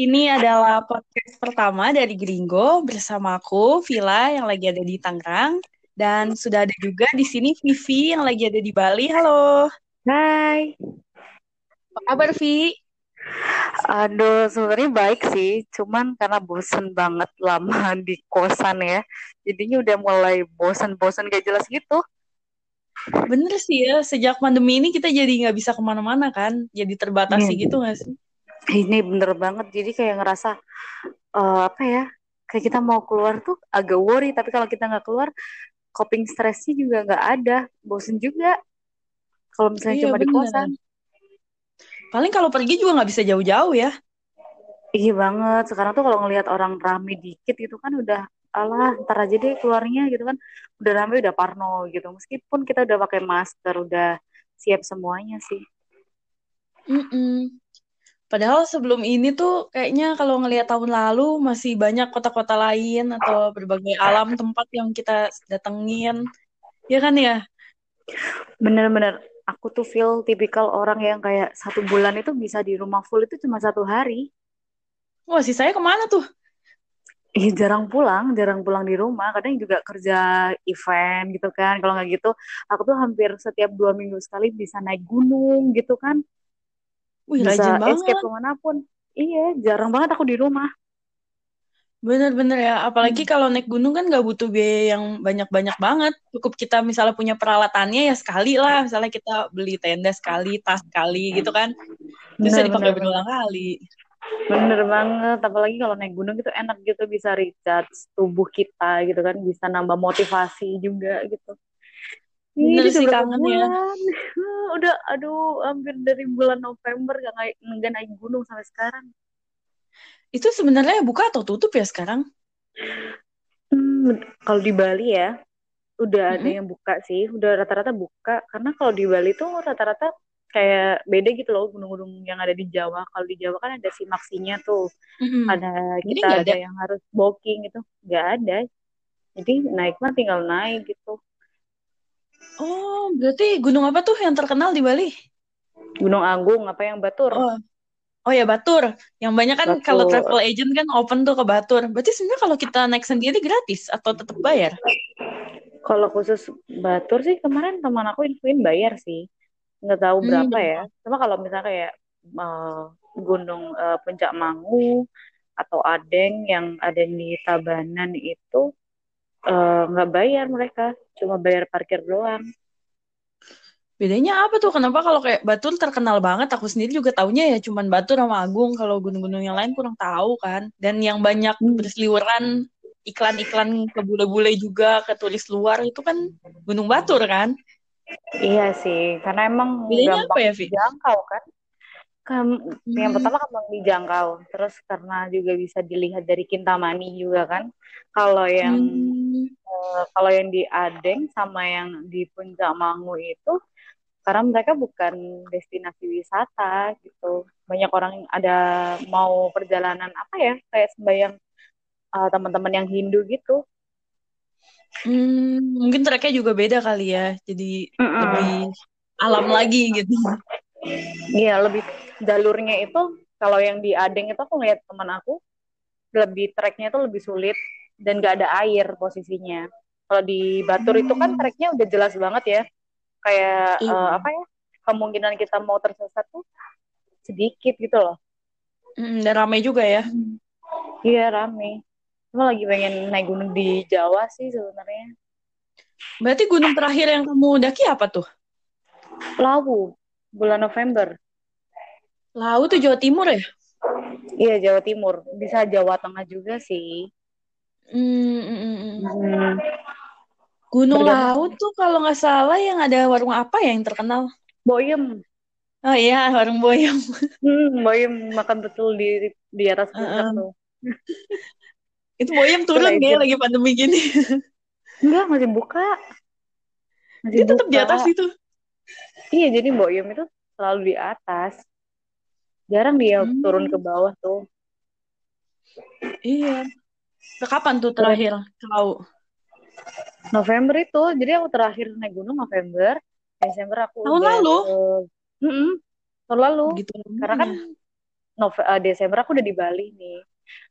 Ini adalah podcast pertama dari Gringo bersama aku, Vila yang lagi ada di Tangerang. Dan sudah ada juga di sini Vivi yang lagi ada di Bali. Halo. Hai. Apa kabar, Vi? Aduh, sebenarnya baik sih. Cuman karena bosen banget lama di kosan ya. Jadinya udah mulai bosen-bosen gak jelas gitu. Bener sih ya, sejak pandemi ini kita jadi nggak bisa ke mana-mana kan. Jadi terbatasi Iya. gitu nggak sih? Ini bener banget. Jadi kayak ngerasa eh, apa ya? Kayak kita mau keluar tuh agak worry. Tapi kalau kita nggak keluar, coping stressnya juga nggak ada. Bosen juga. Kalau misalnya Iya, cuma di kosan. Paling kalau pergi juga nggak bisa jauh-jauh ya. Iya banget. Sekarang tuh kalau ngelihat orang rame dikit gitu kan udah alah ntar aja deh keluarnya gitu kan udah rame udah parno gitu meskipun kita udah pakai masker udah siap semuanya sih Mm-mm. Padahal sebelum ini tuh kayaknya kalau ngelihat tahun lalu masih banyak kota-kota lain atau berbagai alam tempat yang kita datengin. Ya kan ya? bener-bener aku tuh feel tipikal orang yang kayak satu bulan itu bisa di rumah full itu cuma satu hari Wah, si saya ke mana tuh? Ih, jarang pulang, jarang pulang di rumah. Kadang juga kerja event gitu kan. Kalau nggak gitu, aku tuh hampir setiap dua minggu sekali bisa naik gunung gitu kan. Wih, Bisa rajin escape banget. ke mana pun. Iya, jarang banget aku di rumah. Bener-bener ya. Apalagi Hmm. kalau naik gunung kan nggak butuh biaya yang banyak-banyak banget. Cukup kita misalnya punya peralatannya ya sekali lah. Misalnya kita beli tenda sekali, tas sekali gitu kan. Bisa dipakai berulang kali. Bener banget, apalagi kalau naik gunung itu enak gitu bisa recharge tubuh kita gitu kan, bisa nambah motivasi juga gitu. Bener ini sih kangen ya. Udah, aduh, hampir dari bulan November gak naik, nggak naik gunung sampai sekarang. Itu sebenarnya buka atau tutup ya sekarang? Hmm, kalau di Bali ya, udah ada Mm-mm. yang buka sih, udah rata-rata buka. Karena kalau di Bali tuh rata-rata kayak beda gitu loh gunung-gunung yang ada di Jawa. Kalau di Jawa kan ada simaksinya tuh. Mm-mm. ada kita ada ada. yang harus booking gitu nggak ada jadi naik mah tinggal naik gitu Oh, berarti gunung apa tuh yang terkenal di Bali? Gunung Agung apa yang Batur Oh, oh ya Batur. Yang banyak kan kalau Batur travel agent kan open tuh ke Batur. Berarti sebenarnya kalau kita naik sendiri gratis atau tetap bayar? kalau khusus Batur sih kemarin teman aku infoin bayar sih nggak tahu Hmm, berapa ya cuma kalau misalnya kayak eh, Gunung eh, Puncak Mangu atau Adeng yang ada di Tabanan itu eh, nggak bayar mereka cuma bayar parkir doang bedanya apa tuh? Kenapa kalau kayak Batur terkenal banget? Aku sendiri juga taunya ya cuman Batur sama Agung. Kalau gunung-gunung yang lain kurang tahu kan. Dan yang banyak Hmm. berseliweran iklan-iklan ke bule-bule juga ke turis luar itu kan Gunung Batur kan? Iya sih, karena emang Bedanya apa ya, Vi? dijangkau kan. Kan- yang Hmm, pertama gampang dijangkau, terus karena juga bisa dilihat dari Kintamani juga kan. Kalau yang hmm, eh, kalau yang di Adeng sama yang di Puncak Mangu itu karena mereka bukan destinasi wisata gitu. Banyak orang yang ada mau perjalanan apa ya, kayak sembayang eh, teman-teman yang Hindu gitu. hmm, mungkin treknya juga beda kali ya. Jadi Mm-mm. lebih alam lagi gitu. Iya, lebih jalurnya itu kalau yang di Adeng itu aku ngeliat teman aku lebih treknya itu lebih sulit dan gak ada air posisinya. Kalau di Batur itu kan Hmm, treknya udah jelas banget ya. Kayak iya. eh, apa ya? Kemungkinan kita mau tersesat tuh sedikit gitu loh. Hmm, dan ramai juga ya. Iya, rame. Cuma lagi pengen naik gunung di Jawa sih sebenarnya. Berarti gunung terakhir yang kamu daki apa tuh? Lawu, bulan November. Laut tuh Jawa Timur ya? Iya, Jawa Timur. Bisa Jawa Tengah juga sih. Hmm, hmm, hmm, hmm. Gunung. Laut tuh kalau nggak salah yang ada warung apa ya yang terkenal? Boyem. Oh iya, warung Boyong. Hmm, Boyem makan betul di di atas puncak Heeh. tuh. Itu Itu turun kayak legend. lagi pandemi gini. Enggak, masih buka. Masih Dia tetap di buka. atas itu. Iya, jadi Boyem itu selalu di atas. Jarang dia turun ke Hmm, bawah tuh. iya. Ke Kapan tuh terakhir tahu? November itu, jadi aku terakhir naik gunung November. Desember aku Tahun udah lalu? ke Mm-mm, tahun lalu. Begitu Karena kan. Nove uh, Desember aku udah di Bali nih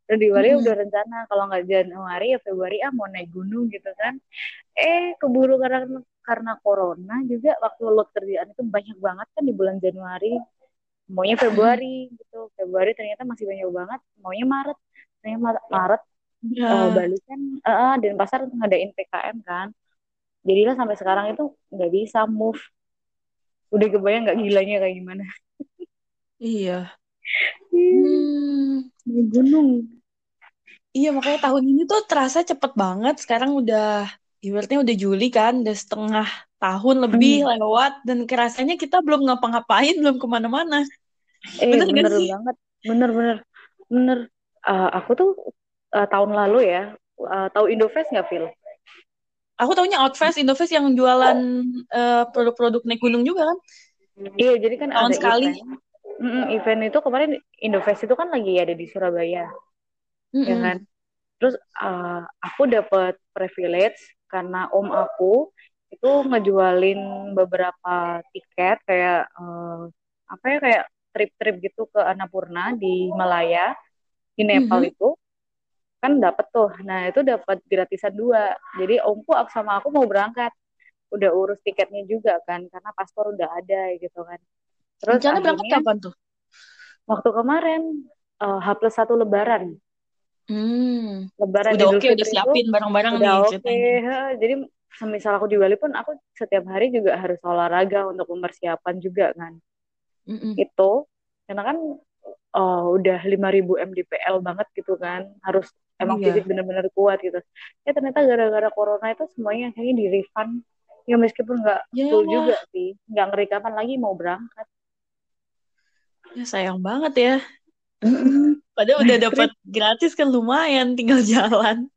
udah di Bali Mm-mm. udah rencana kalau nggak Januari ya Februari ah mau naik gunung gitu kan eh keburu karena karena corona juga waktu load kerjaan itu banyak banget kan di bulan Januari maunya Februari gitu Februari ternyata masih banyak banget maunya Maret ternyata Maret, Maret Ya. uh, Bali kan uh, dan pasar ngadain PKM kan jadilah sampai sekarang itu nggak bisa move udah kebayang nggak gilanya kayak gimana Iya. Hmm. gunung Iya, makanya tahun ini tuh terasa cepet banget. Sekarang udah, ibaratnya udah Juli kan, udah setengah tahun lebih Hmm. lewat, dan kerasanya kita belum ngapa-ngapain, belum ke mana-mana. eh Bener bener sih? banget bener bener bener Uh, aku tuh uh, tahun lalu ya uh, tahu Indofest nggak Phil Aku taunya Outfest, Indofest yang jualan eh, produk-produk naik gunung juga kan, iya jadi kan tahun ada sekali. event Mm-mm, event itu kemarin Indofest itu kan lagi ada di Surabaya ya Mm-mm. kan terus uh, aku dapat privilege karena om aku itu ngejualin beberapa tiket kayak uh, apa ya kayak trip-trip gitu ke Annapurna di Malaya di Nepal Mhm. itu kan dapat tuh. Nah itu dapat gratisan dua. Jadi omku aku sama aku mau berangkat. Udah urus tiketnya juga kan karena paspor udah ada gitu kan. Terus Rencana berangkat akhirnya kapan tuh? waktu kemarin uh, H plus satu Lebaran Hmm. Lebaran Udah oke, udah siapin barang-barang nih oke ha. jadi semisal aku di Bali pun aku setiap hari juga harus olahraga untuk mempersiapkan juga kan Mm-mm. itu karena kan uh, udah 5000 mdpl banget gitu kan harus emang Iya. fisik bener-bener kuat gitu ya ternyata gara-gara corona itu semuanya kayaknya di refund ya meskipun nggak Ya, full juga sih nggak ngeri kapan lagi mau berangkat ya sayang banget ya. Padahal udah dapat gratis kan lumayan, tinggal jalan.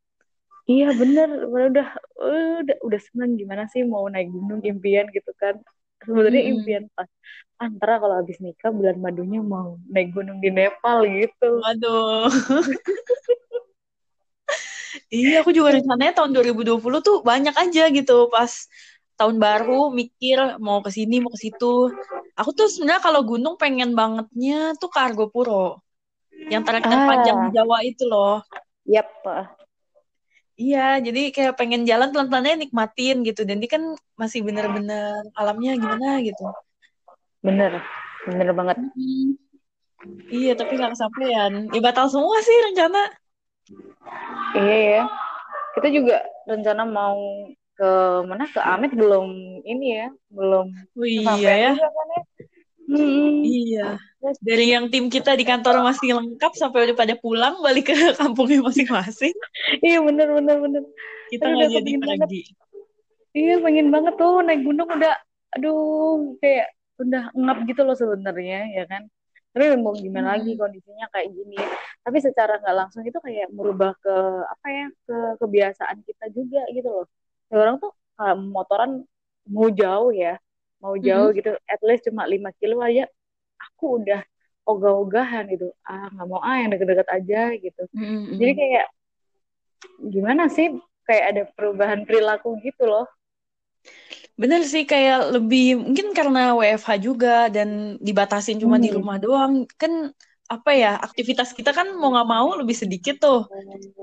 iya bener udah udah udah seneng gimana sih mau naik gunung impian gitu kan sebenarnya Mm-mm. impian pas antara kalau habis nikah bulan madunya mau naik gunung di Nepal gitu Waduh. Iya, aku juga rencananya tahun 2020 tuh banyak aja gitu pas tahun baru mikir mau ke sini mau ke situ. Aku tuh sebenarnya kalau gunung pengen bangetnya tuh ke Argopuro. Yang trek terpanjang di ah Jawa itu loh. yap Iya, jadi kayak pengen jalan pelan-pelannya nikmatin gitu. Dan ini kan masih bener-bener alamnya gimana gitu. bener bener banget Mm-mm. Iya, tapi nggak kesampaian. Ya batal semua sih rencana. iya ya kita juga rencana mau ke mana ke Amit belum ini ya belum Oh iya ya. juga kan ya Hmm. Iya. Dari yang tim kita di kantor masih lengkap sampai udah pada pulang balik ke kampungnya masing-masing. iya bener bener bener Kita nggak udah jadi pergi. iya pengen banget tuh naik gunung udah aduh kayak udah ngap gitu loh sebenarnya ya kan tapi mau gimana lagi kondisinya kayak gini tapi secara nggak langsung itu kayak merubah ke apa ya ke kebiasaan kita juga gitu loh Ya, orang tuh kalau motoran mau jauh ya mau jauh Mm-mm. gitu at least cuma 5 kilo aja aku udah ogah-ogahan gitu ah nggak mau ah yang deket-deket aja gitu Mm-mm. jadi kayak gimana sih kayak ada perubahan perilaku gitu loh Bener sih kayak lebih mungkin karena WFH juga dan dibatasin cuma di Hmm. rumah doang kan apa ya aktivitas kita kan mau nggak mau lebih sedikit tuh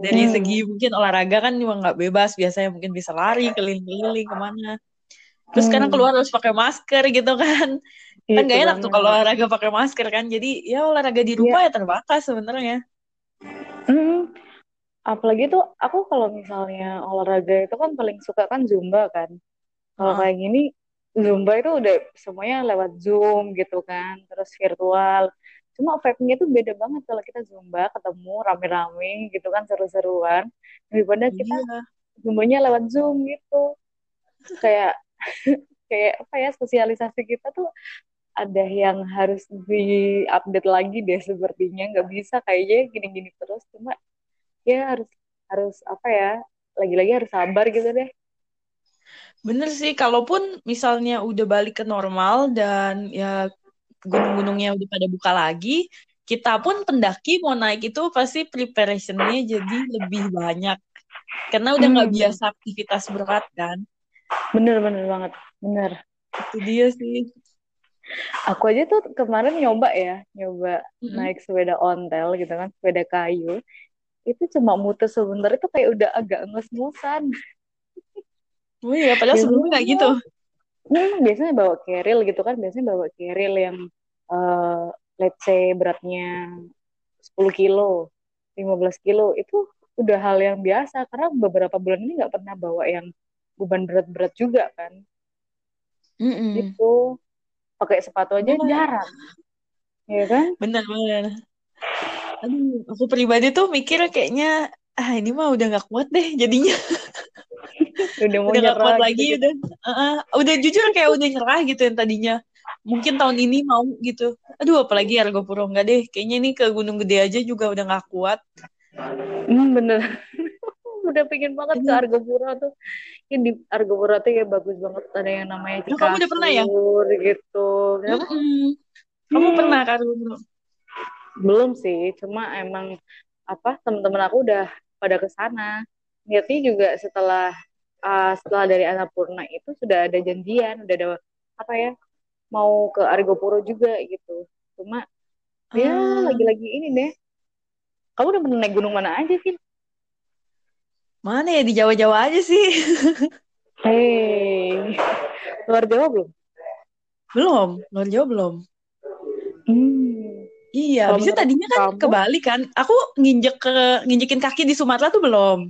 dari Hmm. segi mungkin olahraga kan juga nggak bebas biasanya mungkin bisa lari keliling-keliling ke mana terus sekarang Hmm. keluar harus pakai masker gitu kan kan Itu gak enak tuh kalau olahraga pakai masker kan jadi ya olahraga di rumah ya terbatas sebenarnya Hmm. Apalagi tuh aku kalau misalnya olahraga itu kan paling suka kan Zumba kan. Kalau Heeh. kayak gini Zumba itu udah semuanya lewat Zoom gitu kan, terus virtual. Cuma vibe-nya tuh beda banget kalau kita Zumba ketemu rame-rame gitu kan seru-seruan daripada kita iya Zumbanya lewat Zoom gitu. Kayak kayak apa ya sosialisasi kita tuh ada yang harus di-update lagi deh sepertinya. Nggak bisa kayaknya gini-gini terus. Cuma ya harus harus apa ya lagi-lagi harus sabar gitu deh. Bener sih kalaupun misalnya udah balik ke normal dan ya gunung-gunungnya udah pada buka lagi kita pun pendaki mau naik itu pasti preparationnya jadi lebih banyak. Karena udah nggak Hmm. biasa aktivitas berat kan bener bener banget. Bener. Itu dia sih. Aku aja tuh kemarin nyoba ya nyoba Mm-mm. naik sepeda ontel gitu kan sepeda kayu. Itu cuma muter sebentar itu kayak udah agak nges-ngusan Oh iya, padahal sebelumnya nggak gitu. Hmm, biasanya bawa keril gitu kan biasanya bawa keril yang uh, let's say beratnya 10 kilo 15 kilo itu udah hal yang biasa. Karena beberapa bulan ini nggak pernah bawa yang beban berat-berat juga kan Mm-mm. gitu pakai sepatu aja jarang ya kan Bener, bener. Aduh, aku pribadi tuh mikir kayaknya, ah ini mah udah nggak kuat deh jadinya. udah mau udah nggak kuat nyerah lagi, gitu, udah. Uh, udah jujur kayak udah nyerah gitu yang tadinya. Mungkin tahun ini mau gitu. Aduh, apalagi Argo Puro. Nggak deh, kayaknya ini ke Gunung Gede aja juga udah nggak kuat. hmm, bener udah pengen banget ke Argopuro tuh ini di Argopuro tuh ya bagus banget ada yang namanya Loh, kamu udah pernah ya? Gitu Kenapa? Mm-mm. Kamu Hmm. pernah ke Argo Puro? belum sih cuma emang apa teman-teman aku udah pada ke sana niatnya juga setelah uh, setelah dari Annapurna itu sudah ada janjian udah ada apa ya mau ke Argopuro juga gitu cuma ya Ah. lagi-lagi ini deh kamu udah pernah naik gunung mana aja sih Mana ya di Jawa-Jawa aja sih? Hei, luar Jawa belum? belum, luar Jawa belum. Hmm. Iya, bisa tadinya kan kamu? ke Bali kan. Aku nginjek ke nginjekin kaki di Sumatera tuh belum.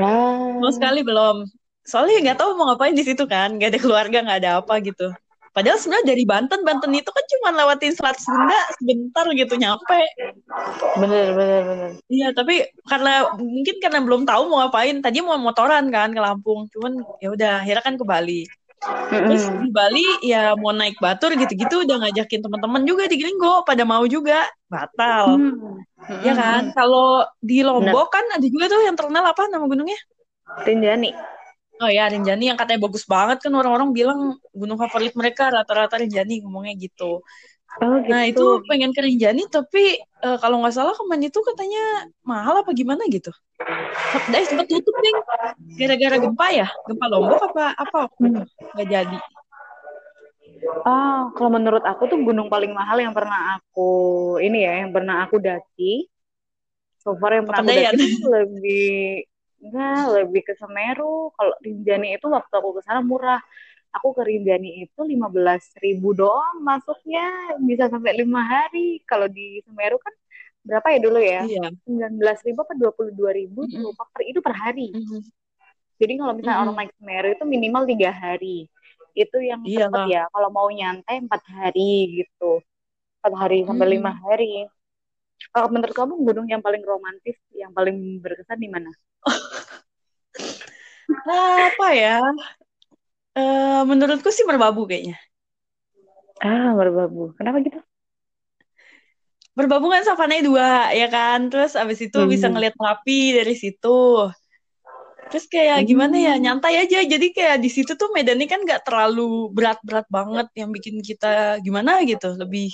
Ah. Mau sekali belum. Soalnya nggak tahu mau ngapain di situ kan, nggak ada keluarga, nggak ada apa gitu. Padahal sebenarnya dari Banten, Banten itu kan cuma lewatin Selat Sunda sebentar gitu nyampe. Bener, bener, bener. Iya, tapi karena mungkin karena belum tahu mau ngapain. Tadi mau motoran kan ke Lampung, cuman ya udah akhirnya kan ke Bali. Terus di Bali ya mau naik batur gitu-gitu udah ngajakin teman-teman juga di Gringgo pada mau juga batal. Hmm. Ya kan? Kalau di Lombok kan ada juga tuh yang terkenal apa nama gunungnya? Rinjani. Oh ya, Rinjani yang katanya bagus banget kan orang-orang bilang gunung favorit mereka rata-rata Rinjani ngomongnya gitu. Oh gitu. Nah itu pengen ke Rinjani tapi eh, kalau nggak salah kemarin itu katanya mahal apa gimana gitu. Dai sempat tutup deh gara-gara gempa ya, gempa Lombok apa apa itu nggak jadi. Ah, kalau menurut aku tuh gunung paling mahal yang pernah aku ini ya, yang pernah aku daki. So far yang pernah aku daki lebih enggak, lebih ke Semeru. Kalau Rinjani itu waktu aku ke sana murah. Aku ke Rinjani itu 15.000 ribu doang masuknya bisa sampai lima hari. Kalau di Semeru kan berapa ya dulu ya? Iya. 19 ribu apa 22 ribu Mm-mm. lupa per itu per hari. Mhm. Jadi kalau misalnya Mm-mm. orang naik Semeru itu minimal tiga hari. Itu yang Iya cepet ya. Kalau mau nyantai empat hari gitu. Empat hari sampai lima hari. Kalau menurut kamu gunung yang paling romantis, yang paling berkesan di mana? Apa ya? Eh, menurutku sih Merbabu kayaknya. Ah, Merbabu. Kenapa gitu? Merbabu kan savananya dua, ya kan? Terus abis itu bisa Hmm. ngeliat Merapi dari situ. Terus kayak gimana ya, Hmm. nyantai aja. Jadi kayak di situ tuh medannya kan nggak terlalu berat-berat banget yang bikin kita gimana gitu. Lebih,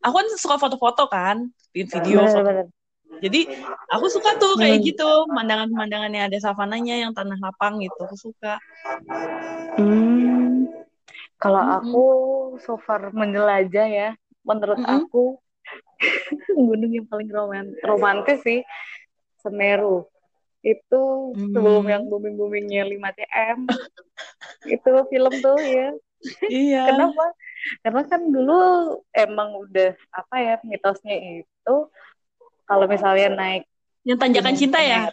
aku kan suka foto-foto kan, bikin video, foto. Bener-bener. Jadi aku suka tuh kayak Hmm. gitu, pemandangan-pemandangan yang ada savananya, yang tanah lapang gitu. Aku suka. Hmm. Kalau Mm-mm. aku so far menjelajah ya, menurut Mm-mm. aku gunung yang paling roman- romantis sih Semeru. Itu sebelum Hmm. yang booming-boomingnya 5TM. itu film tuh ya. Iya. Kenapa? Karena kan dulu emang udah apa ya mitosnya itu kalau misalnya naik Yang tanjakan cinta ya?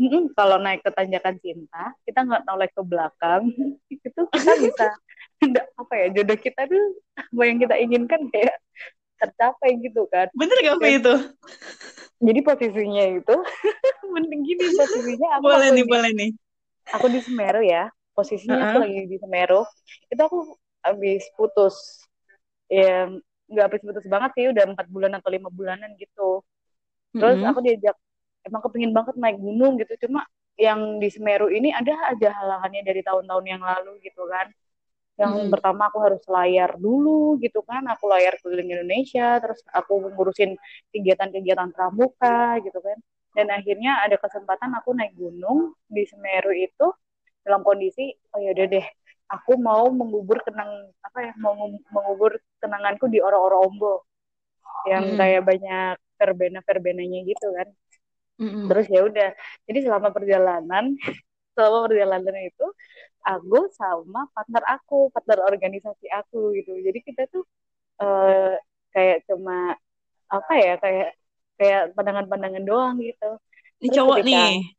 Mm-mm, kalau naik ke tanjakan cinta, kita nggak noleh ke belakang, itu kita bisa nggak apa ya jodoh kita tuh apa yang kita inginkan kayak tercapai gitu kan. Bener gak Kayak- itu? Jadi posisinya itu mending gini posisinya aku Boleh waktu nih, di- boleh nih. aku di Semeru ya posisinya Uh-uh. aku lagi di Semeru itu aku habis putus. Ya nggak habis putus banget sih udah empat bulan atau lima bulanan gitu. Terus Mm-mm. aku diajak emang kepingin banget naik gunung gitu cuma yang di Semeru ini ada aja halangannya dari tahun-tahun yang lalu gitu kan. Yang pertama aku harus layar dulu gitu kan aku layar keliling Indonesia terus aku ngurusin kegiatan-kegiatan pramuka gitu kan. Dan akhirnya ada kesempatan aku naik gunung di Semeru itu dalam kondisi oh ya udah deh aku mau mengubur kenang apa ya mau mengubur kenanganku di oro-oro ombo. Yang mm. kayak banyak verbena verbenanya gitu kan. Mm terus ya udah jadi selama perjalanan selama perjalanan itu aku sama partner aku partner organisasi aku gitu. Jadi kita tuh uh, kayak cuma apa ya kayak kayak pandangan-pandangan doang gitu. Ini cowok nih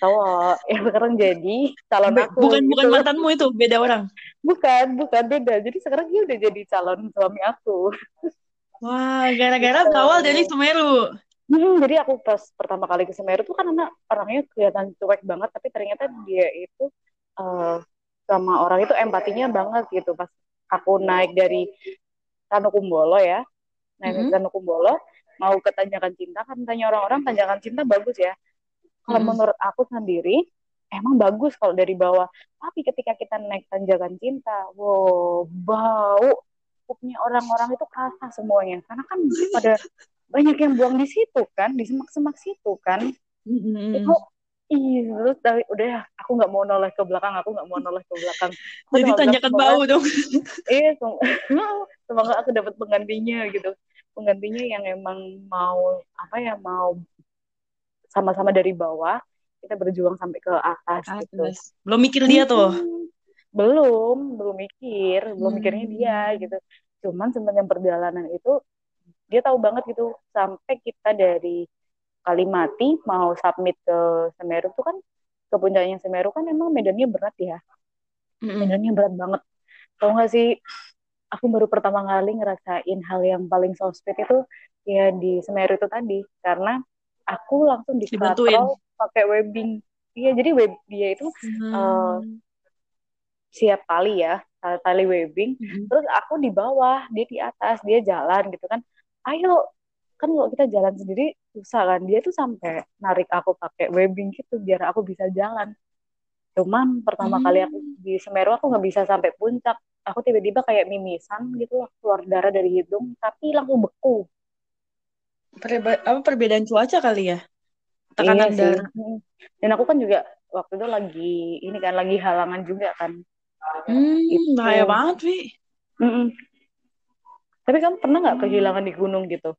cowok yang sekarang jadi calon aku bukan gitu. bukan mantanmu itu beda orang bukan bukan beda jadi sekarang dia udah jadi calon suami aku wah gara-gara gitu. awal dari Semeru Hmm, jadi aku pas pertama kali ke Semeru tuh kan anak orangnya kelihatan cuek banget, tapi ternyata dia itu uh, sama orang itu empatinya banget gitu. Pas aku naik dari Tanukumbolo ya, naik mm -hmm. Tanukumbolo, mau ke Tanjakan Cinta kan tanya orang-orang Tanjakan Cinta bagus ya. Kalau mm -hmm. menurut aku sendiri emang bagus kalau dari bawah. Tapi ketika kita naik Tanjakan Cinta, wow, bau punya orang-orang itu kasar semuanya. Karena kan pada banyak yang buang di situ kan di semak-semak situ kan mm-hmm. itu Ih, terus dari, udah ya, aku nggak mau noleh ke belakang, aku nggak mau noleh ke belakang. Aku Jadi tanyakan bau dong. Iya, semoga aku dapat penggantinya gitu. Penggantinya yang emang mau apa ya mau sama-sama dari bawah kita berjuang sampai ke atas, atas. gitu. Belum mikir dia tuh. Belum, belum mikir, belum hmm. mikirnya dia gitu. Cuman sebenarnya perjalanan itu dia tahu banget gitu sampai kita dari Kalimati mau submit ke Semeru tuh kan ke puncaknya Semeru kan emang medannya berat ya mm-hmm. medannya berat banget tau gak sih aku baru pertama kali ngerasain hal yang paling sospek itu ya di Semeru itu tadi karena aku langsung di pakai webbing. Iya jadi web dia itu hmm. uh, siap tali ya tali webbing hmm. terus aku di bawah dia di atas dia jalan gitu kan. Ayo kan kalau kita jalan sendiri susah kan. Dia tuh sampai narik aku pakai webbing gitu biar aku bisa jalan. Cuman pertama hmm. kali aku di Semeru aku nggak bisa sampai puncak. Aku tiba-tiba kayak mimisan gitu loh keluar darah dari hidung tapi langsung beku Perba apa perbedaan cuaca kali ya tekanan iya darah dan aku kan juga waktu itu lagi ini kan lagi halangan juga kan hmm bahaya banget Vi mm -mm. Tapi kamu pernah nggak kehilangan di gunung gitu?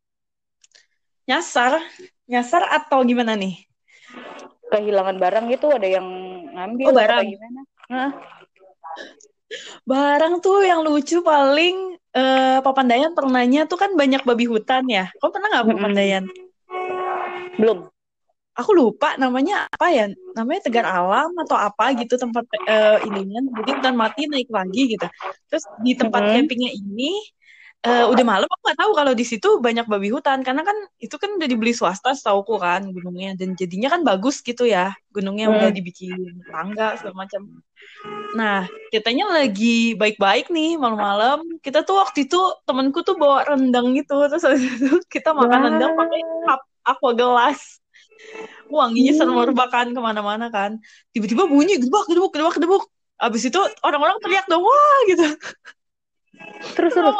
Nyasar, nyasar atau gimana nih? Kehilangan barang gitu ada yang ngambil oh, barang. gimana? Nah. Barang tuh yang lucu paling uh, Papandayan pernahnya tuh kan banyak babi hutan ya. Kamu pernah nggak Papandayan? Belum. Aku lupa namanya apa ya? Namanya Tegar Alam atau apa gitu tempat uh, ininya. Jadi hutan mati naik lagi gitu. Terus di tempat hmm. campingnya ini uh, udah malam aku nggak tahu kalau di situ banyak babi hutan. Karena kan itu kan udah dibeli swasta setauku kan gunungnya. Dan jadinya kan bagus gitu ya gunungnya hmm. udah dibikin tangga segala macam. Nah kitanya lagi baik-baik nih malam-malam. Kita tuh waktu itu temanku tuh bawa rendang gitu. Terus itu kita makan wow. rendang pakai cup aqua gelas. Wanginya hmm. sermerbakan ke mana-mana kan. Tiba-tiba bunyi gedebuk gedebuk gedebuk gedebuk. Abis itu orang-orang teriak dong wah gitu terus terus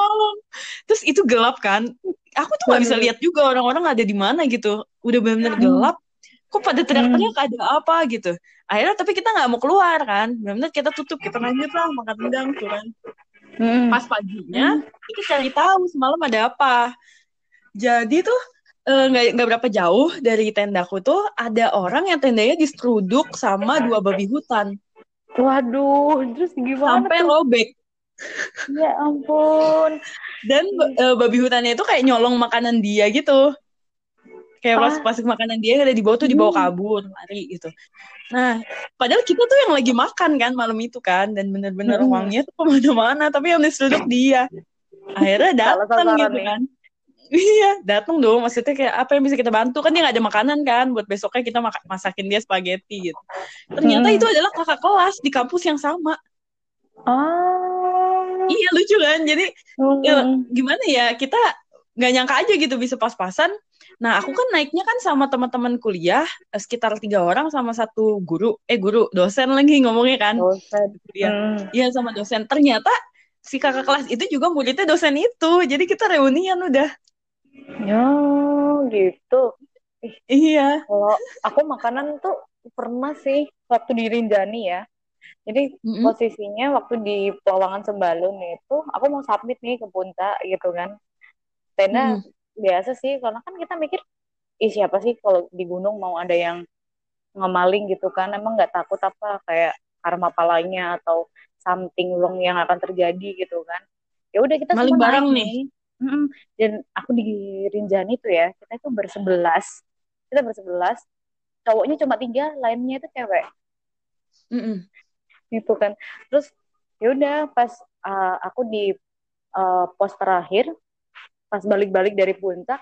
terus itu gelap kan aku tuh nggak bisa lihat juga orang-orang ada di mana gitu udah benar-benar hmm. gelap kok pada teriak-teriak ada apa gitu akhirnya tapi kita nggak mau keluar kan benar-benar kita tutup kita lanjut lah makan rendang tuh kan hmm. pas paginya hmm. kita cari tahu semalam ada apa jadi tuh eh, nggak nggak berapa jauh dari tendaku tuh ada orang yang tendanya diseruduk sama dua babi hutan. Waduh, terus gimana? Sampai tuh? robek. Ya ampun. Dan uh, babi hutannya itu kayak nyolong makanan dia gitu. Kayak pas pas makanan dia ada dibawa tuh dibawa hmm. kabur, lari gitu. Nah, padahal kita tuh yang lagi makan kan malam itu kan dan bener-bener hmm. uangnya tuh ke mana-mana, tapi yang diseruduk dia. Akhirnya datang gitu kan. Iya, datang dong. Maksudnya kayak apa yang bisa kita bantu kan dia nggak ada makanan kan buat besoknya kita masakin dia spaghetti gitu. Ternyata hmm. itu adalah kakak kelas di kampus yang sama. Oh. Iya lucu kan. Jadi hmm. ya, gimana ya kita nggak nyangka aja gitu bisa pas-pasan. Nah aku kan naiknya kan sama teman-teman kuliah eh, sekitar tiga orang sama satu guru. Eh guru dosen lagi ngomongnya kan. Dosen. Iya hmm. Sama dosen. Ternyata si kakak kelas itu juga muridnya dosen itu. Jadi kita reunian udah. Ya gitu. Iya. Kalau aku makanan tuh pernah sih waktu di Rinjani ya Jadi Mm-mm. posisinya waktu di Pewawangan Sembalun itu aku mau submit nih ke Puncak gitu kan. Tenda Mm-mm. biasa sih karena kan kita mikir ih siapa sih kalau di gunung mau ada yang ngemaling gitu kan emang nggak takut apa kayak karma palanya atau something wrong yang akan terjadi gitu kan ya udah kita Maling barang naik nih. nih Mm-mm. dan aku di Rinjani tuh ya kita itu bersebelas kita bersebelas cowoknya cuma tiga lainnya itu cewek Mm-mm. Gitu kan terus ya udah pas uh, aku di uh, pos terakhir pas balik-balik dari puncak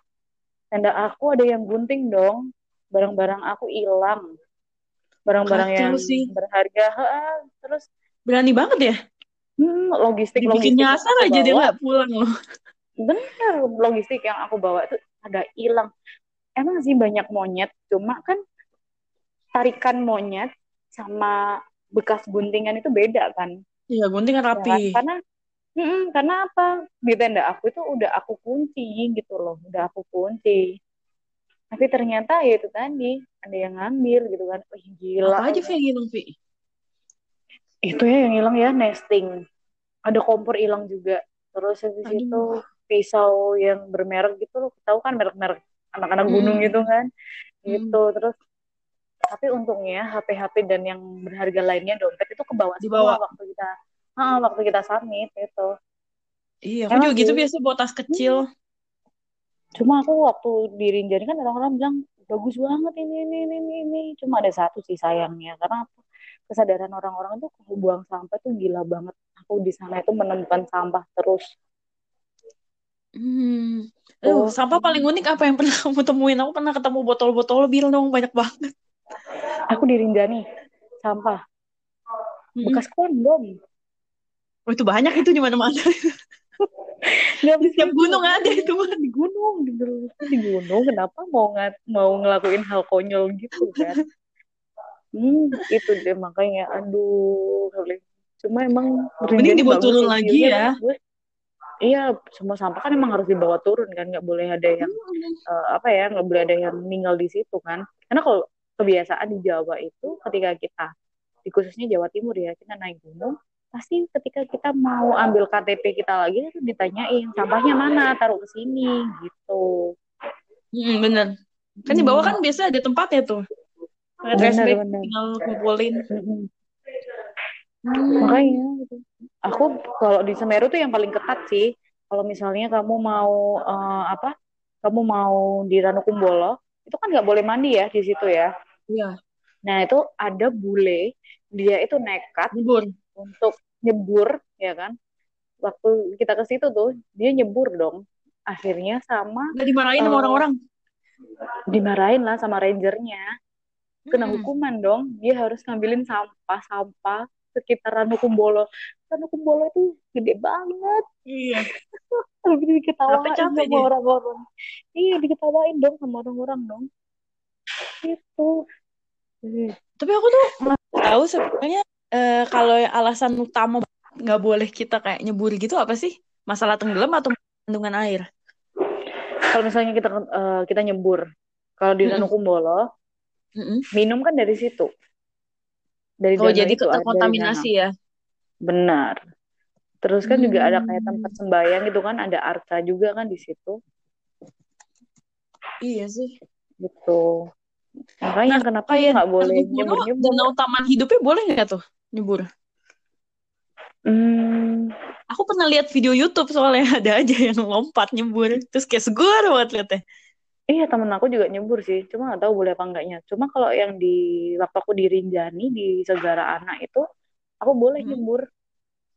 tenda aku ada yang gunting dong barang-barang aku hilang barang-barang yang sih. berharga Ha, terus Berani banget ya. hmm, logistik Dibikin logistik nyasar aja dia nggak pulang loh. bener logistik yang aku bawa itu ada hilang emang sih banyak monyet cuma kan tarikan monyet sama bekas guntingan itu beda kan Iya, gunting kan ya kan rapi. karena mm, karena apa di tenda aku itu udah aku kunci gitu loh udah aku kunci tapi ternyata ya itu tadi ada yang ngambil gitu kan Wih, gila Apa aja yang hilang Vi? itu ya yang hilang ya nesting ada kompor hilang juga terus habis Aduh. itu pisau yang bermerek gitu loh tahu kan merek-merek anak-anak gunung Mm-mm. gitu kan Mm. gitu terus tapi untungnya HP-HP dan yang berharga lainnya dompet itu kebawa Dibawa. semua waktu kita ah, waktu kita submit itu Iya, aku emang juga gitu biasa bawa tas kecil. cuma aku waktu di Rinjani kan orang-orang bilang bagus banget ini ini ini ini, cuma ada satu sih sayangnya karena apa? kesadaran orang-orang itu kalau buang sampah tuh gila banget aku di sana itu menemukan sampah terus Hmm. Tuh sampah paling unik apa yang pernah kamu temuin? Aku pernah ketemu botol-botol bir dong, banyak banget. Aku di Rinjani sampah. Mm-mm. bekas kondom Oh, itu banyak itu di mana-mana. nggak Di setiap gunung ada itu mah. di gunung di gunung. Di gunung kenapa mau ngat mau ngelakuin hal konyol gitu kan? Hmm itu deh makanya aduh cuma emang Mending dibawa turun lagi view-nya ya. iya semua sampah kan emang harus dibawa turun kan? Nggak boleh ada yang eh, apa ya nggak boleh ada yang meninggal di situ kan? Karena kalau kebiasaan di Jawa itu ketika kita di khususnya Jawa Timur ya kita naik gunung pasti ketika kita mau ambil KTP kita lagi itu ditanyain sampahnya mana taruh ke sini gitu Mm, bener. Kan di bawah hmm, kan biasa ada tempatnya tuh. Bener tinggal kumpulin. Mm-mm. Hmm. makanya gitu. aku kalau di Semeru tuh yang paling ketat sih kalau misalnya kamu mau eh, apa kamu mau di Ranukumbolo itu kan nggak boleh mandi ya di situ ya Iya, Nah, itu ada bule, dia itu nekat libur. untuk nyebur, ya kan? Waktu kita ke situ tuh, dia nyebur dong. Akhirnya sama Nggak dimarahin sama eh, orang-orang. dimarahin lah sama rangernya. Kena Mm-mm. hukuman dong. Dia harus ngambilin sampah-sampah sekitar Ranukumbolo. Ranukumbolo itu gede banget. Iya, Tapi diketawain sama orang-orang. Iya, diketawain dong sama orang-orang dong. Itu. Eh, Tapi aku tuh tahu sebenarnya eh, kalau alasan utama nggak boleh kita kayak nyebur gitu apa sih? Masalah tenggelam atau kandungan air? Kalau misalnya kita eh, kita nyebur, kalau di. Ranukumbolo, Mm-mm. minum kan dari situ. Dari Oh, danau jadi danau. terkontaminasi ya? Benar. Terus kan juga ada kayak Hmm. tempat sembahyang gitu kan, ada arca juga kan di situ. Iya sih. Gitu. Makanya Nah, kenapa kayak nggak boleh Ranukumbolo, nyebur-nyebur? danau taman hidupnya boleh nggak tuh nyebur? Hmm, Aku pernah lihat video YouTube soalnya ada aja yang lompat nyebur, terus kayak segar banget liatnya. iya temen aku juga nyebur sih, cuma nggak tahu boleh apa enggaknya. Cuma kalau yang di waktu aku di Rinjani di Segara Anak itu, aku boleh Hmm. nyebur,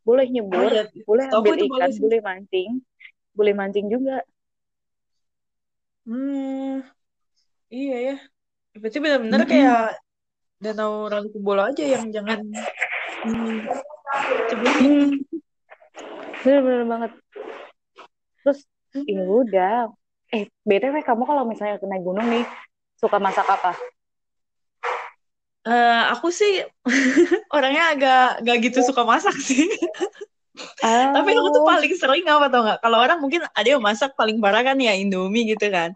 boleh Oh nyebur, iya, boleh setahu aku ambil boleh ikan, sih. boleh mancing, boleh mancing juga. Hmm, iya ya. Berarti benar-benar Mm-mm. kayak danau Ranukumbolo aja yang jangan ini. Hmm, bener-bener banget. Terus ya udah. Eh, BTW kamu kalau misalnya naik gunung nih, suka masak apa? Eh, aku sih orangnya agak gak gitu suka masak sih. Tapi aku tuh Oh, paling sering apa tau nggak? Kalau orang mungkin ada yang masak paling parah kan ya Indomie gitu kan.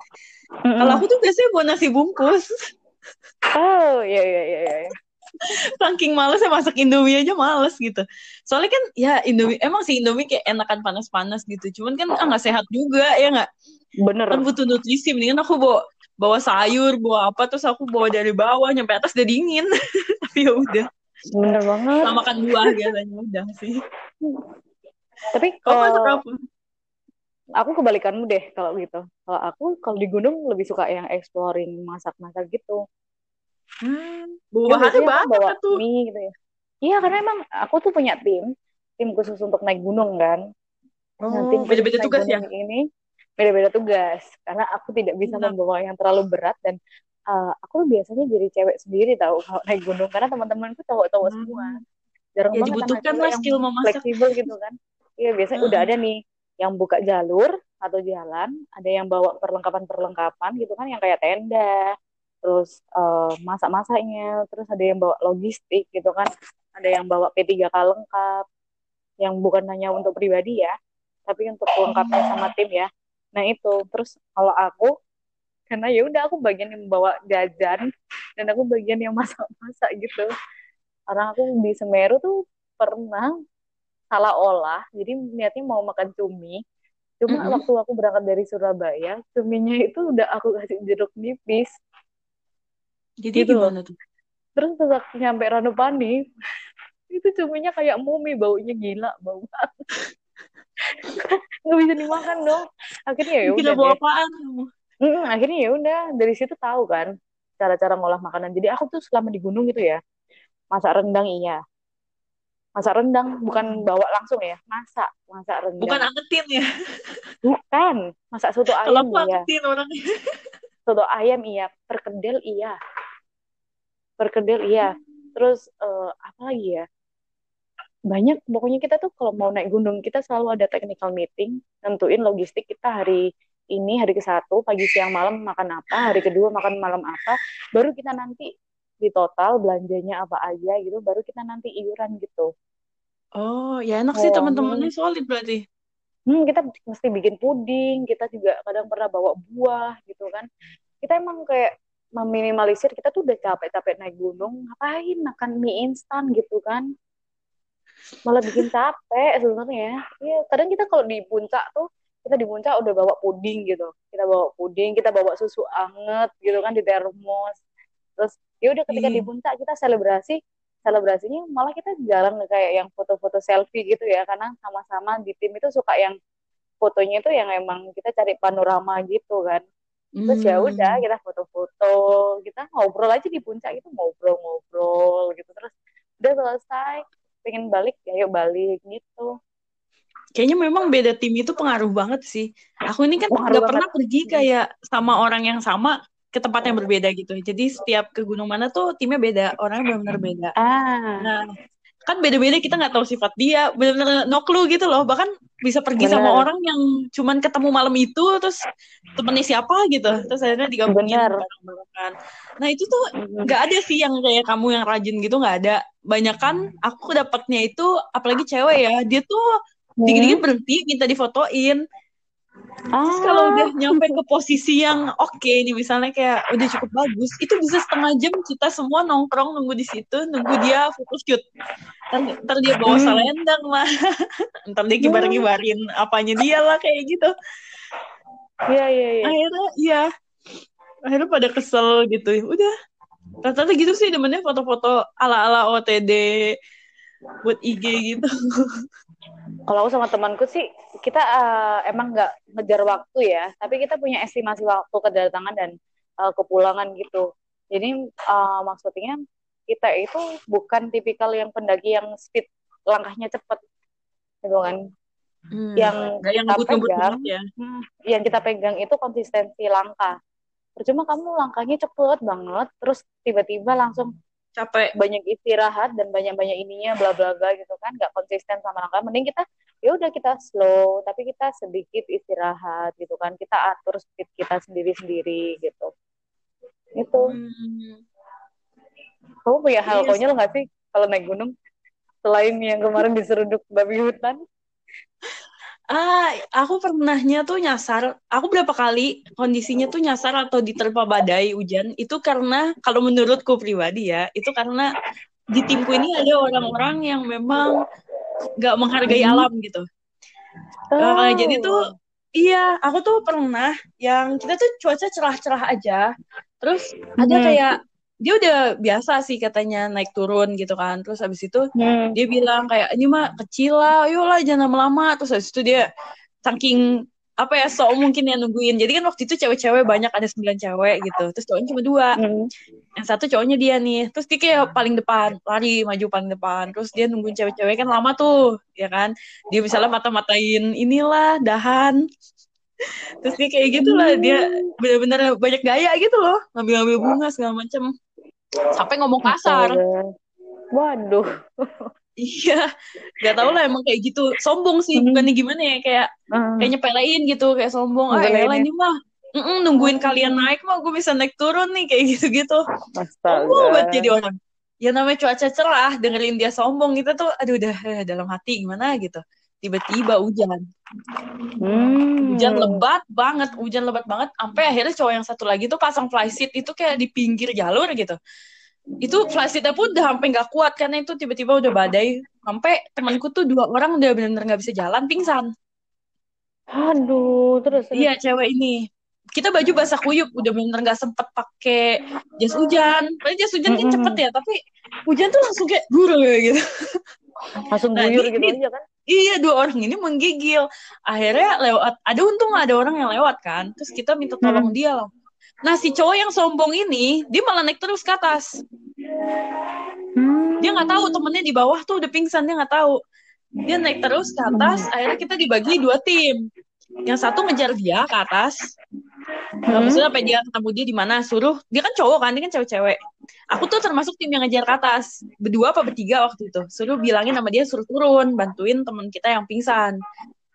Kalau aku tuh biasanya buat nasi bungkus. Oh, iya iya iya iya. Saking males ya masak Indomie aja males gitu. Soalnya kan ya Indomie emang sih Indomie kayak enakan panas-panas gitu. Cuman kan ah nggak sehat juga ya nggak. Bener. Kan butuh nutrisi. Mendingan aku bawa bawa sayur, bawa apa terus aku bawa dari bawah nyampe atas udah dingin. Tapi ya udah. Bener banget. Sama makan buah biasanya udah sih. Tapi kalau? Aku kebalikanmu deh kalau gitu. Kalau aku kalau di gunung lebih suka yang exploring masak-masak gitu. Hmm, bahannya biasanya aku bawa banyak tuh. mie gitu ya. Iya karena emang aku tuh punya tim, tim khusus untuk naik gunung kan. Nah, tim Oh, khusus beda-beda naik tugas ya? ini beda-beda tugas karena aku tidak bisa Benar. membawa yang terlalu berat dan uh, aku biasanya jadi cewek sendiri tahu kalau naik gunung karena teman-temanku cowok-cowok semua. Hmm. Jarang Ya banget dibutuhkan lah skill memasak. fleksibel gitu kan. Iya biasanya udah Heeh. ada nih yang buka jalur atau jalan, ada yang bawa perlengkapan-perlengkapan gitu kan yang kayak tenda, terus uh, masak-masaknya, terus ada yang bawa logistik gitu kan, ada yang bawa P3K lengkap, yang bukan hanya untuk pribadi ya, tapi untuk lengkapnya sama tim ya. Nah itu, terus kalau aku karena ya udah aku bagian yang bawa jajan dan aku bagian yang masak-masak gitu. Karena aku di Semeru tuh pernah salah olah, jadi niatnya mau makan cumi. Cuma Mm-mm. waktu aku berangkat dari Surabaya, cuminya itu udah aku kasih jeruk nipis Jadi gitu gimana tuh? Terus pas aku nyampe Ranupani, itu cuminya kayak mumi, baunya gila, bau banget. Nggak bisa dimakan dong. Akhirnya ya udah bawa apaan kamu? Mm, akhirnya ya udah dari situ tahu kan cara-cara ngolah makanan. Jadi aku tuh selama di gunung gitu ya, masak rendang iya. Masak rendang bukan bawa langsung ya, masak, masak Bukan rendang. angetin ya? Bukan, masak soto Kalau ayam aku iya. angetin orangnya. Soto ayam iya, perkedel iya. Perkedel iya. Terus eh, apa lagi ya? Banyak pokoknya kita tuh kalau mau naik gunung kita selalu ada technical meeting, nentuin logistik kita hari ini hari ke satu pagi siang malam makan apa, hari kedua makan malam apa, baru kita nanti di total belanjanya apa aja gitu, baru kita nanti iuran gitu. Oh, ya enak sih Oh, teman-temannya solid berarti. hmm, kita mesti bikin puding, kita juga kadang pernah bawa buah gitu kan. Kita emang kayak meminimalisir, kita tuh udah capek-capek naik gunung, ngapain makan mie instan gitu kan. Malah bikin capek sebenarnya. Iya, kadang kita kalau di puncak tuh, kita di puncak udah bawa puding gitu. Kita bawa puding, kita bawa susu anget gitu kan di termos. Terus ya udah ketika di Iya. puncak kita selebrasi, selebrasinya malah kita jarang kayak yang foto-foto selfie gitu ya, karena sama-sama di tim itu suka yang fotonya itu yang emang kita cari panorama gitu kan. Terus ya udah Hmm. kita foto-foto, kita ngobrol aja di puncak itu ngobrol-ngobrol gitu. Terus udah selesai, pengen balik ya yuk balik gitu. Kayaknya memang beda tim itu pengaruh banget sih. Aku ini kan nggak pernah pergi Hmm. kayak sama orang yang sama ke tempat yang berbeda gitu. Jadi setiap ke gunung mana tuh timnya beda, orangnya benar-benar beda. Ah, Nah, kan beda-beda kita nggak tahu sifat dia, benar-benar no clue gitu loh. Bahkan bisa pergi sama bener, orang yang cuman ketemu malam itu, terus temennya siapa gitu. Terus akhirnya digabungin bener. bareng-bareng. Nah itu tuh nggak ada sih yang kayak kamu yang rajin gitu nggak ada. Banyak kan aku dapatnya itu, apalagi cewek ya, dia tuh dikit-dikit Hmm. berhenti minta difotoin. Terus kalau udah Ah, nyampe ke posisi yang oke nih misalnya kayak udah cukup bagus, itu bisa setengah jam kita semua nongkrong nunggu di situ, nunggu dia photoshoot. Ntar, ntar dia bawa hmm, selendang lah, ntar dia hmm. kibar-kibarin apanya dia lah kayak gitu. Iya, iya, iya. Akhirnya iya, akhirnya pada kesel gitu. Udah, rata-rata gitu sih demennya foto-foto ala-ala OTD buat IG gitu. Kalau aku sama temanku sih, kita eh, emang nggak ngejar waktu ya, tapi kita punya estimasi waktu kedatangan dan eh, kepulangan gitu. Jadi eh, maksudnya kita itu bukan tipikal yang pendaki yang speed langkahnya cepet, gitu kan? Hmm, Yang kita pegang, ya. hmm, yang kita pegang itu konsistensi langkah. Percuma kamu langkahnya cepet banget, terus tiba-tiba langsung Capek. banyak istirahat dan banyak-banyak ininya bla bla bla gitu kan nggak konsisten sama langkah mending kita ya udah kita slow tapi kita sedikit istirahat gitu kan kita atur speed kita sendiri-sendiri gitu. Itu Hmm, kamu punya hal iya konyol nggak sih kalau naik gunung? Selain yang kemarin diseruduk babi hutan Ah, aku pernahnya tuh nyasar. Aku berapa kali kondisinya tuh nyasar atau diterpa badai hujan. Itu karena kalau menurutku pribadi ya, itu karena di timku ini ada orang-orang yang memang nggak menghargai Hmm. alam gitu. Uh, jadi tuh iya, aku tuh pernah yang kita tuh cuaca cerah-cerah aja. Terus ada Hmm. kayak dia udah biasa sih katanya naik turun gitu kan. Terus habis itu Hmm. dia bilang kayak ini mah kecil lah, ayolah jangan lama-lama. Terus habis itu dia saking apa ya sok mungkin yang nungguin. Jadi kan waktu itu cewek-cewek banyak ada sembilan cewek gitu. Terus cowoknya cuma dua. Hmm. Yang satu cowoknya dia nih. Terus dia kayak paling depan, lari maju paling depan. Terus dia nungguin cewek-cewek kan lama tuh, ya kan? Dia misalnya mata-matain inilah dahan. Terus dia kayak gitu lah, dia bener-bener banyak gaya gitu loh, ngambil-ngambil bunga segala macem. Sampai ngomong kasar. Waduh. Iya, gak tau lah emang kayak gitu. Sombong sih, Hmm. bukannya gimana ya, kayak Hmm. kayak nyepelein gitu, kayak sombong. Ah, elah ya. ini mah nungguin kalian naik mah gue bisa naik turun nih kayak gitu-gitu. Sombong banget jadi orang. Ya namanya cuaca cerah, dengerin dia sombong gitu tuh, aduh udah eh, dalam hati gimana gitu. Tiba-tiba hujan. Hmm. Hujan lebat banget, hujan lebat banget. Sampai akhirnya cowok yang satu lagi tuh pasang flysheet itu kayak di pinggir jalur gitu. Itu flysheetnya pun udah sampai nggak kuat karena itu tiba-tiba udah badai. Sampai temanku tuh dua orang udah bener-bener nggak bisa jalan, pingsan. Aduh, terus. Iya cewek ini. Kita baju basah kuyup, udah bener nggak sempet pakai jas hujan. Padahal jas hujan kan cepet ya, tapi hujan tuh langsung kayak guru gitu. langsung Nah, guyur ini- gitu ini- aja kan? Iya dua orang ini menggigil. Akhirnya lewat, ada untung ada orang yang lewat kan. Terus kita minta tolong dia lah. Nah si cowok yang sombong ini, dia malah naik terus ke atas. Hmm. Dia nggak tahu temennya di bawah tuh udah pingsan dia nggak tahu. Dia naik terus ke atas. Akhirnya kita dibagi dua tim. Yang satu ngejar dia ke atas. Nah, Hmm. maksudnya sampai dia ketemu dia di mana? Suruh. Dia kan cowok kan? Dia kan cewek-cewek. Aku tuh termasuk tim yang ngejar ke atas. Berdua apa bertiga waktu itu? Suruh bilangin sama dia suruh turun. Bantuin teman kita yang pingsan.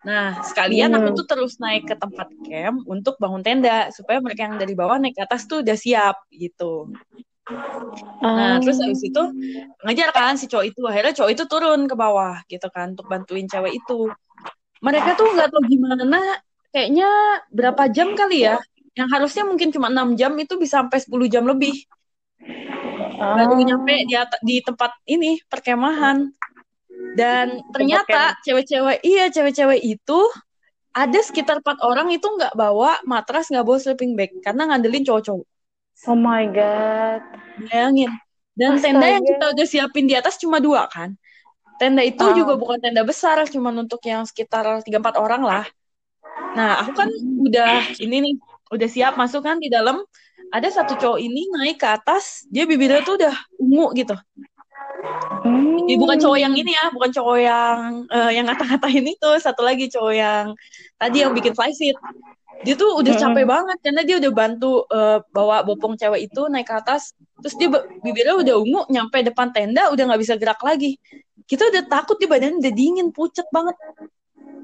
Nah sekalian Hmm. aku tuh terus naik ke tempat camp untuk bangun tenda supaya mereka yang dari bawah naik ke atas tuh udah siap gitu. Nah Ah. terus habis itu ngejar kan si cowok itu. Akhirnya cowok itu turun ke bawah gitu kan untuk bantuin cewek itu. Mereka tuh nggak tahu gimana kayaknya berapa jam kali ya yang harusnya mungkin cuma 6 jam itu bisa sampai 10 jam lebih Ah. baru nyampe di, di tempat ini perkemahan dan ternyata cewek-cewek iya cewek-cewek itu ada sekitar empat orang itu nggak bawa matras nggak bawa sleeping bag karena ngandelin cowok-cowok Oh my god. bayangin dan Astaga. tenda yang kita udah siapin di atas cuma dua kan tenda itu Ah. juga bukan tenda besar cuma untuk yang sekitar tiga empat orang lah nah aku kan udah ini nih udah siap masuk kan di dalam ada satu cowok ini naik ke atas dia bibirnya tuh udah ungu gitu Hmm. Bukan cowok yang ini ya, bukan cowok yang eh, yang ngata-ngatain itu, satu lagi cowok yang tadi yang bikin flysheet. Dia tuh udah capek banget karena dia udah bantu eh, bawa bopong cewek itu naik ke atas. Terus dia bibirnya udah ungu, nyampe depan tenda udah nggak bisa gerak lagi. Kita udah takut di badan udah dingin, pucet banget.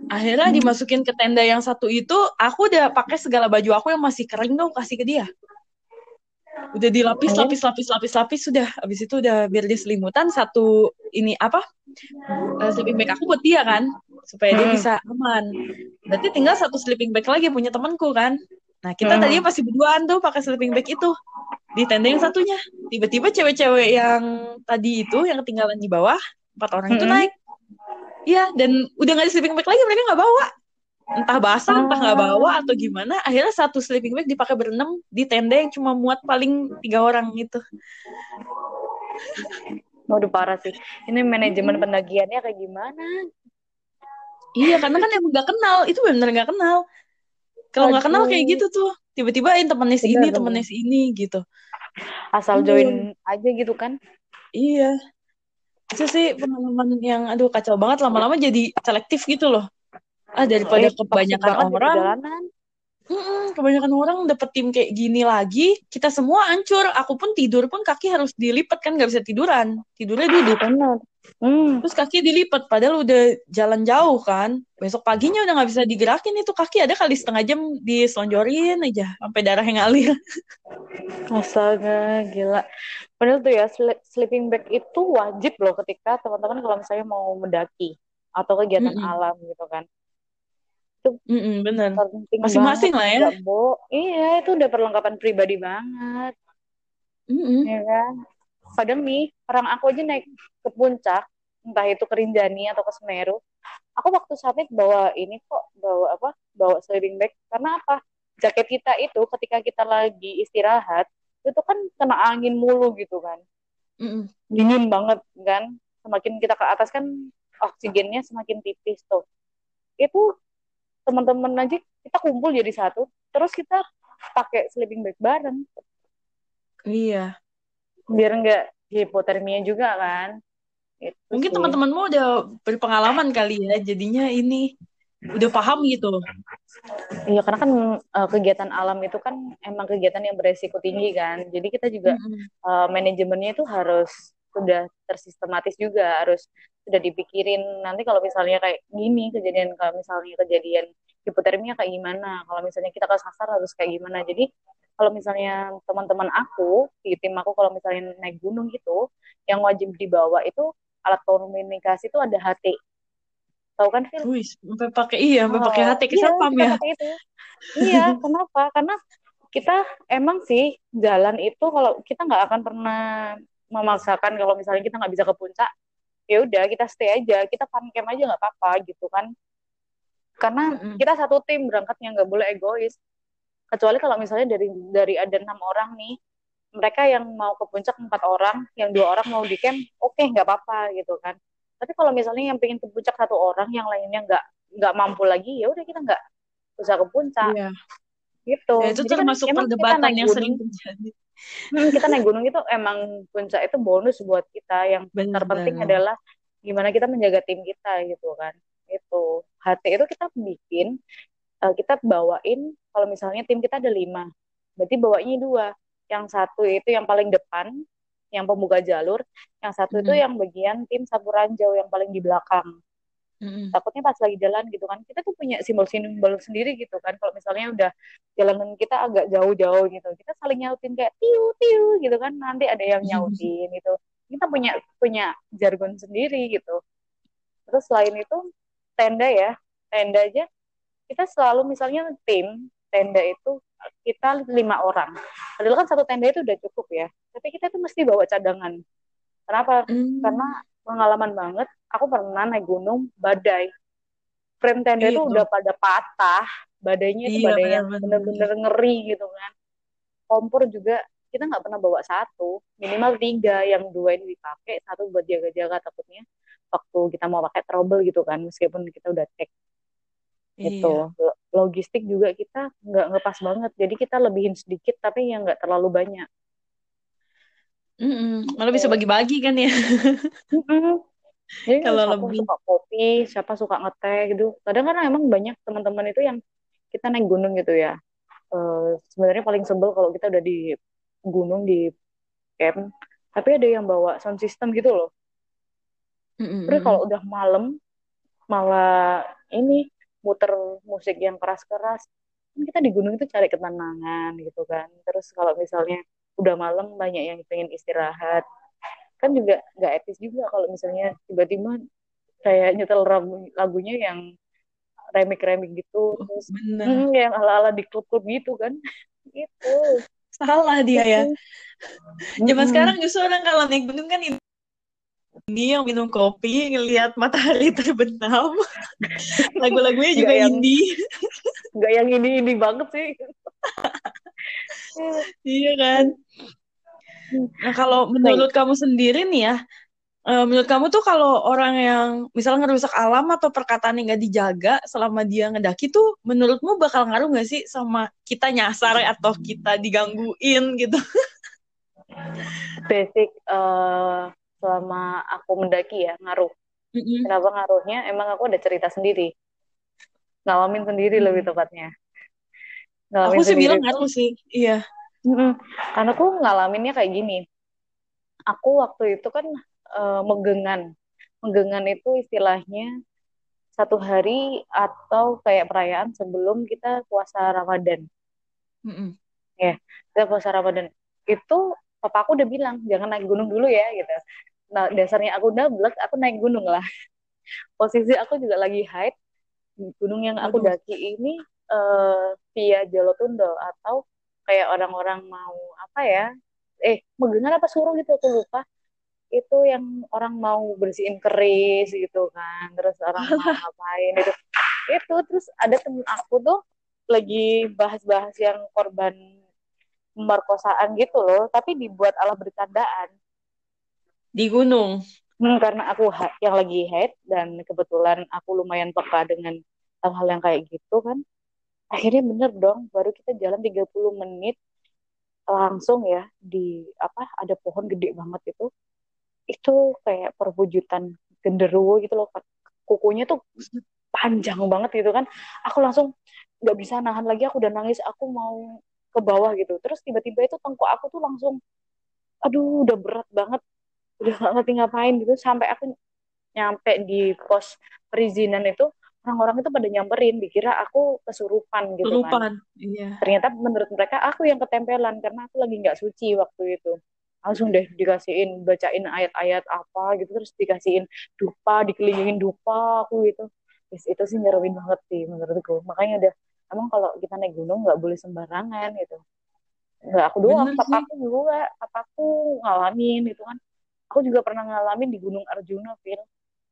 Akhirnya dimasukin ke tenda yang satu itu, aku udah pakai segala baju aku yang masih kering dong kasih ke dia. Udah dilapis, Oh. lapis, lapis, lapis, lapis sudah. Habis itu udah biar dia selimutan satu ini apa? eh, sleeping bag aku buat dia kan, supaya dia Hmm. bisa aman. Berarti tinggal satu sleeping bag lagi punya temanku kan. Nah kita Hmm. tadinya pasti berduaan tuh pakai sleeping bag itu di tenda yang satunya. Tiba-tiba cewek-cewek yang tadi itu yang ketinggalan di bawah empat orang itu Hmm. naik. Iya dan udah nggak ada sleeping bag lagi mereka nggak bawa. Entah basah, entah nggak bawa atau gimana. Akhirnya satu sleeping bag dipakai berenam di tenda yang cuma muat paling tiga orang gitu. Waduh parah sih. Ini manajemen pendagiannya kayak gimana? Iya, karena kan emang gak kenal, itu benar nggak kenal. Kalau nggak kenal kayak gitu tuh, tiba-tiba ini temennya si ini, temennya si ini gitu. Asal join aja gitu kan? Iya, itu sih pengalaman yang aduh kacau banget lama-lama jadi selektif gitu loh. Ah daripada kebanyakan orang, mm-mm, kebanyakan orang dapet tim kayak gini lagi, kita semua hancur. Aku pun tidur pun kaki harus dilipat kan nggak bisa tiduran, tidurnya duduk. Benar. Hmm. Terus kaki dilipat, padahal udah jalan jauh kan. Besok paginya udah nggak bisa digerakin itu kaki ada kali setengah jam diselonjorin aja sampai darah yang ngalir. Astaga, gila. Padahal tuh ya, sleeping bag itu wajib loh ketika teman-teman kalau misalnya mau mendaki atau kegiatan Mm-mm. alam gitu kan. itu mm -mm, bener masing-masing lah ya bo iya itu udah perlengkapan pribadi banget mm -mm. ya kan nih orang aku aja naik ke puncak entah itu ke Rinjani atau ke Semeru. Aku waktu summit bawa ini kok bawa apa bawa sleeping bag. Karena apa? Jaket kita itu ketika kita lagi istirahat itu kan kena angin mulu gitu kan. -mm. dingin banget kan. Semakin kita ke atas kan oksigennya semakin tipis tuh. Itu teman-teman aja kita kumpul jadi satu. Terus kita pakai sleeping bag bareng. Iya biar nggak hipotermia juga kan? Itu mungkin teman-temanmu udah berpengalaman kali ya jadinya ini udah paham gitu. Iya karena kan uh, kegiatan alam itu kan emang kegiatan yang beresiko tinggi kan. Jadi kita juga mm -hmm. uh, manajemennya itu harus sudah tersistematis juga harus sudah dipikirin. Nanti kalau misalnya kayak gini kejadian kalau misalnya kejadian hipotermia kayak gimana? Kalau misalnya kita kesasar harus kayak gimana? Jadi kalau misalnya teman-teman aku di tim aku kalau misalnya naik gunung gitu yang wajib dibawa itu alat komunikasi itu ada HT tahu kan Phil? Wih, sampai pakai iya, sampai oh, pakai HT ke iya, ya. Itu. Iya, kenapa? Karena kita emang sih jalan itu kalau kita nggak akan pernah memaksakan kalau misalnya kita nggak bisa ke puncak ya udah kita stay aja kita fun camp aja nggak apa-apa gitu kan karena mm-hmm. kita satu tim berangkatnya nggak boleh egois kecuali kalau misalnya dari dari ada enam orang nih mereka yang mau ke puncak empat orang yang dua orang mau di camp oke okay, nggak apa-apa gitu kan. Tapi kalau misalnya yang pengen ke puncak satu orang yang lainnya nggak nggak mampu lagi ya udah kita nggak usah ke puncak. Yeah. gitu. Ya, itu Jadi termasuk kan, perdebatan yang sering terjadi. Hmm, kita naik gunung itu emang puncak itu bonus buat kita. Yang Bener. terpenting adalah gimana kita menjaga tim kita gitu kan. Itu. HT itu kita bikin uh, kita bawain kalau misalnya tim kita ada lima berarti bawanya dua yang satu itu yang paling depan yang pembuka jalur yang satu -hmm. itu yang bagian tim sapu ranjau yang paling di belakang Mm-hmm. Takutnya pas lagi jalan gitu kan, kita tuh punya simbol-simbol sendiri gitu kan. Kalau misalnya udah jalanan kita agak jauh-jauh gitu, kita saling nyautin kayak tiu tiu gitu kan. Nanti ada yang nyautin gitu. Kita punya punya jargon sendiri gitu. Terus selain itu tenda ya, tenda aja kita selalu misalnya tim tenda itu kita lima orang. Padahal kan satu tenda itu udah cukup ya. Tapi kita tuh mesti bawa cadangan. Kenapa? Mm. Karena pengalaman banget aku pernah naik gunung badai frame tenda itu udah pada patah badainya itu iya, badai yang bener-bener ngeri gitu kan kompor juga kita nggak pernah bawa satu minimal tiga yang dua ini dipakai satu buat jaga-jaga takutnya waktu kita mau pakai trouble gitu kan meskipun kita udah cek gitu iya. logistik juga kita nggak ngepas banget jadi kita lebihin sedikit tapi yang nggak terlalu banyak Mm -mm. Malah bisa bagi-bagi kan ya. Jadi kalau lebih suka kopi, siapa suka ngeteh gitu. Kadang kan emang banyak teman-teman itu yang kita naik gunung gitu ya. Uh, sebenarnya paling sebel kalau kita udah di gunung di camp, tapi ada yang bawa sound system gitu loh. Mm-hmm. Terus kalau udah malam malah ini muter musik yang keras-keras. Kan kita di gunung itu cari ketenangan gitu kan. Terus kalau misalnya udah malam banyak yang pengen istirahat kan juga nggak etis juga kalau misalnya tiba-tiba kayak nyetel lagunya yang remik-remik gitu oh, terus hmm, yang ala-ala di klub-klub gitu kan itu salah dia ya zaman hmm. sekarang justru orang kalau naik gunung kan ini ini yang minum kopi ngelihat matahari terbenam. Lagu-lagunya juga gak indie. nggak yang ini ini banget sih. Iya kan? Nah, kalau menurut kamu sendiri nih ya, uh, menurut kamu tuh kalau orang yang misalnya ngerusak alam atau perkataan yang nggak dijaga selama dia ngedaki tuh, menurutmu bakal ngaruh nggak sih sama kita nyasar atau kita digangguin gitu? Basic uh, selama aku mendaki ya ngaruh. Mm-hmm. Kenapa ngaruhnya? Emang aku ada cerita sendiri, ngalamin sendiri mm. lebih tepatnya. Ngalamin aku sih bilang ngaruh sih, iya Mm-mm. Karena aku ngalaminnya kayak gini. Aku waktu itu kan uh, megengan. Megengan itu istilahnya satu hari atau kayak perayaan sebelum kita puasa Ramadan. Mm-mm. Ya, kita puasa Ramadan. Itu papa aku udah bilang jangan naik gunung dulu ya gitu. Nah dasarnya aku udah blek, aku naik gunung lah. Posisi aku juga lagi haid gunung yang aku Aduh. daki ini uh, via Jolotundo atau kayak orang-orang mau apa ya? Eh megengan apa suruh gitu aku lupa. Itu yang orang mau bersihin keris gitu kan terus orang mau ngapain itu itu terus ada temen aku tuh lagi bahas-bahas yang korban pemerkosaan gitu loh tapi dibuat ala bercandaan di gunung. Hmm, karena aku yang lagi head dan kebetulan aku lumayan peka dengan hal-hal yang kayak gitu kan. Akhirnya bener dong baru kita jalan 30 menit langsung ya di apa ada pohon gede banget itu. Itu kayak perwujudan genderuwo gitu loh kukunya tuh panjang banget gitu kan. Aku langsung nggak bisa nahan lagi aku udah nangis aku mau ke bawah gitu. Terus tiba-tiba itu tengkuk aku tuh langsung aduh udah berat banget udah nggak ngerti ngapain gitu. Sampai aku nyampe di pos perizinan itu orang-orang itu pada nyamperin dikira aku kesurupan gitu Kesurupan, kan iya. ternyata menurut mereka aku yang ketempelan karena aku lagi nggak suci waktu itu. Langsung deh dikasihin bacain ayat-ayat apa gitu terus dikasihin dupa dikelilingin dupa aku gitu. Yes, itu sih nyeruin banget sih menurutku. Makanya udah emang kalau kita naik gunung nggak boleh sembarangan gitu. Nggak aku doang papaku juga papaku ngalamin gitu kan aku juga pernah ngalamin di Gunung Arjuna Phil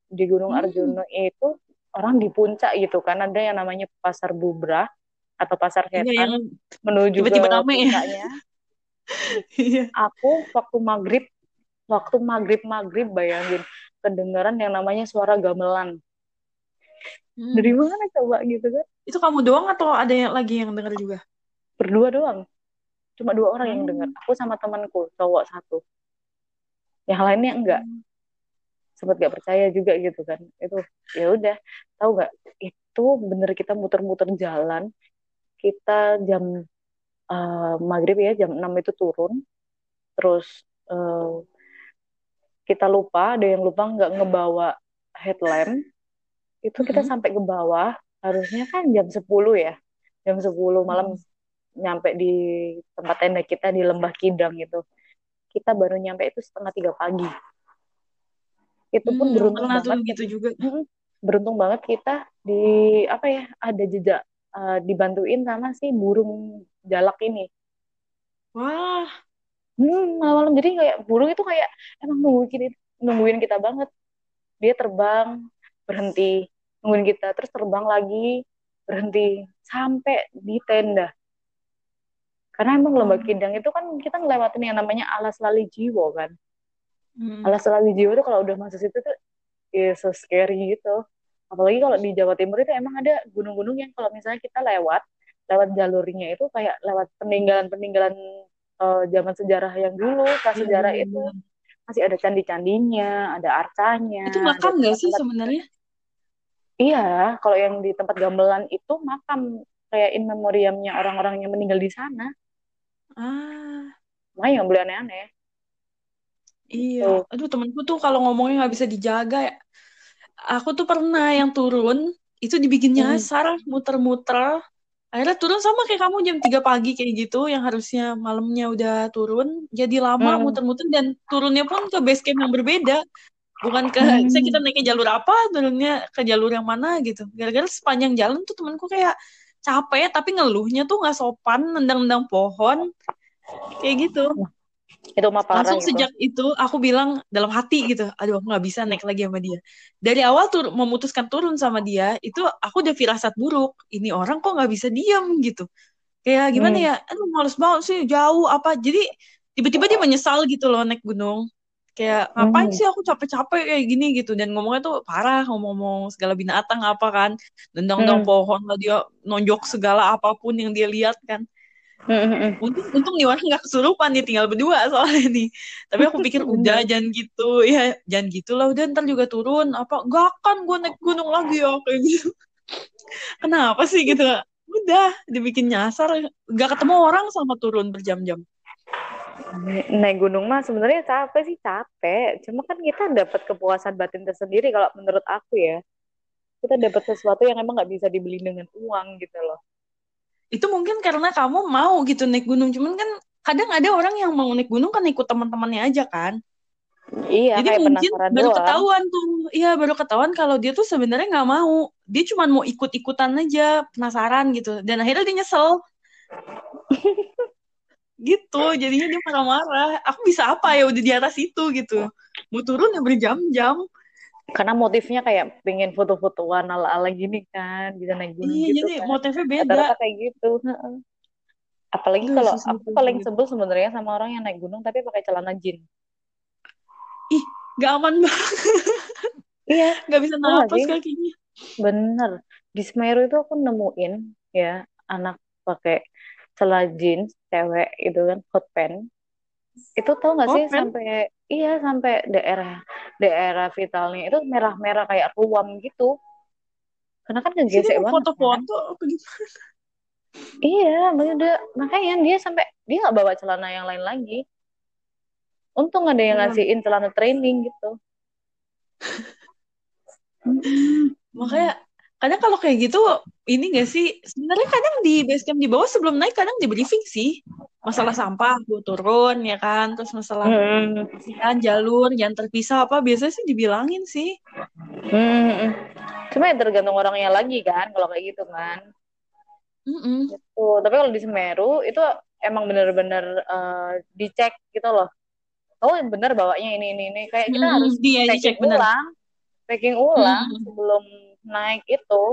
di Gunung hmm. Arjuna itu orang di puncak gitu kan ada yang namanya pasar bubrah atau pasar iya, setan iya, yang menuju tiba-tiba ke puncaknya. Iya. aku waktu maghrib waktu maghrib maghrib bayangin kedengaran yang namanya suara gamelan. Hmm. Dari mana coba gitu kan? Itu kamu doang atau ada yang lagi yang dengar juga? Berdua doang. Cuma dua orang hmm. yang dengar. Aku sama temanku cowok satu. Yang lainnya enggak. Hmm. Sempat gak percaya juga gitu kan. Itu ya udah tahu nggak itu bener kita muter-muter jalan kita jam uh, maghrib ya jam 6 itu turun. Terus uh, kita lupa ada yang lupa nggak ngebawa headlamp. Itu kita mm-hmm. sampai ke bawah harusnya kan jam 10 ya. Jam 10 malam mm-hmm. nyampe di tempat tenda kita di lembah kidang itu kita baru nyampe itu setengah tiga pagi. Itu pun hmm, beruntung banget gitu juga. Beruntung banget kita di apa ya ada jejak uh, dibantuin sama si burung jalak ini. Wah. Hmm malam-malam. Jadi kayak burung itu kayak emang nungguin kita nungguin kita banget. Dia terbang berhenti. Nungguin kita terus terbang lagi berhenti. Sampai di tenda karena emang lembah hmm. kidang itu kan kita ngelewatin yang namanya alas lali jiwo kan hmm. alas lali jiwa tuh kalau udah masuk situ tuh ya so scary gitu apalagi kalau di Jawa Timur itu emang ada gunung-gunung yang kalau misalnya kita lewat lewat jalurnya itu kayak lewat peninggalan-peninggalan uh, zaman sejarah yang dulu prasejarah hmm. itu masih ada candi-candinya ada arcanya itu makam nggak sih sebenarnya iya kalau yang di tempat gamelan itu makam kayak in memoriamnya orang-orang yang meninggal di sana ah makanya nggak boleh aneh-aneh Iya, gitu. aduh temenku tuh kalau ngomongnya nggak bisa dijaga ya. Aku tuh pernah yang turun itu dibikin hmm. nyasar, muter-muter. Akhirnya turun sama kayak kamu jam 3 pagi kayak gitu, yang harusnya malamnya udah turun, jadi lama hmm. muter-muter dan turunnya pun ke base camp yang berbeda. Bukan ke, hmm. saya kita naiknya jalur apa, turunnya ke jalur yang mana gitu. Gara-gara sepanjang jalan tuh temenku kayak capek, tapi ngeluhnya tuh nggak sopan, nendang-nendang pohon, kayak gitu. Itu mah parah langsung gitu. sejak itu aku bilang dalam hati gitu aduh aku nggak bisa naik lagi sama dia. Dari awal tur memutuskan turun sama dia itu aku udah firasat buruk. Ini orang kok nggak bisa diam gitu. Kayak gimana hmm. ya? Aduh males banget sih jauh apa? Jadi tiba-tiba dia menyesal gitu loh naik gunung kayak ngapain hmm. sih aku capek-capek kayak gini? Gitu. Dan ngomongnya tuh parah ngomong-ngomong segala binatang apa kan. Dendang-dendang hmm. pohon lah dia nonjok segala apa pun yang dia lihat kan. Untung untung nih orang nggak kesurupan nih tinggal berdua soalnya nih. Tapi aku pikir udah jangan gitu. Ya jangan gitulah udah ntar juga turun. Apa gak akan gue naik gunung lagi ya kayak gitu. Kenapa sih? Gitu. Udah dibikin nyasar nggak ketemu orang sama turun berjam-jam naik gunung mah sebenarnya capek sih capek. Cuma kan kita dapat kepuasan batin tersendiri kalau menurut aku ya. Kita dapat sesuatu yang emang nggak bisa dibeli dengan uang gitu loh. Itu mungkin karena kamu mau gitu naik gunung. Cuman kan kadang ada orang yang mau naik gunung kan ikut teman-temannya aja kan. Iya, Jadi kayak mungkin baru doang. ketahuan tuh, iya baru ketahuan kalau dia tuh sebenarnya nggak mau, dia cuma mau ikut-ikutan aja, penasaran gitu, dan akhirnya dia nyesel. gitu, jadinya dia marah-marah. Aku bisa apa ya udah di atas itu gitu, mau turun ya berjam-jam. Karena motifnya kayak pengen foto-fotoan ala-ala gini kan, bisa naik gunung Iya, gitu jadi kan. motifnya beda. Rata-rata kayak gitu. Heeh. Apalagi Aduh, kalau aku paling sebel sebenarnya sama orang yang naik gunung tapi pakai celana jeans. Ih, nggak aman banget, Iya, nggak bisa gak napas sih? kakinya. Bener. Di Semeru itu aku nemuin ya anak pakai celana jeans cewek itu kan hot pants. Itu tau gak sih kan? sampai iya sampai daerah daerah vitalnya itu merah-merah kayak ruam gitu. Karena kan ngegesek banget kan. foto-foto gimana? Iya, makanya makanya dia sampai dia nggak bawa celana yang lain lagi. Untung ada yang Wah, ngasihin celana training gitu. Makanya kadang kalau kayak gitu ini gak sih sebenarnya kadang di base camp di bawah sebelum naik kadang di briefing sih masalah sampah gue turun ya kan terus masalah Mm-mm. kan jalur jangan terpisah apa biasanya sih dibilangin sih Mm-mm. Cuma ya tergantung orangnya lagi kan kalau kayak gitu kan. Mm-mm. Gitu. Tapi kalau di Semeru itu emang bener-bener eh, dicek gitu loh. Oh bener bawanya ini ini ini kayak kita Mm-mm, harus dia packing dicek bener ulang, packing ulang Mm-mm. sebelum naik itu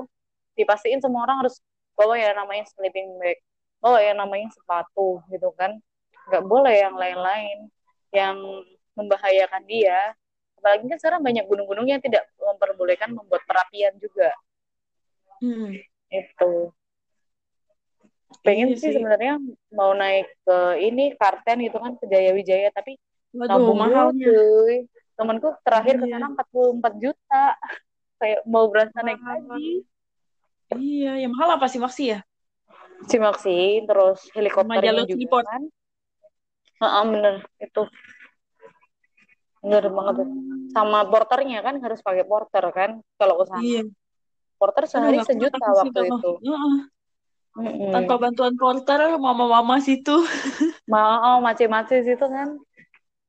dipastiin semua orang harus bawa ya namanya sleeping bag, bawa ya namanya sepatu gitu kan. Nggak boleh yang lain-lain yang membahayakan dia. Apalagi kan sekarang banyak gunung-gunung yang tidak memperbolehkan membuat perapian juga. Mm. Itu. Pengen Iya sih sih sebenarnya mau naik ke ini Karten gitu kan ke Jaya Wijaya tapi waduh nabung dulu mahalnya cuy. Temanku terakhir ke iya sana 44 juta. Kayak mau berasa naik haji. iya yang mahal apa sih maksi ya Simaksi, terus helikopternya jalur juga Freeport kan. Heeh, bener itu. Bener banget Sama porternya kan harus pakai porter kan kalau ke sana. iya Porter aduh sehari kuat sejuta sih waktu kalau itu. Heeh. tanpa Mm-mm. bantuan porter mama-mama situ Mau mace-mace situ kan.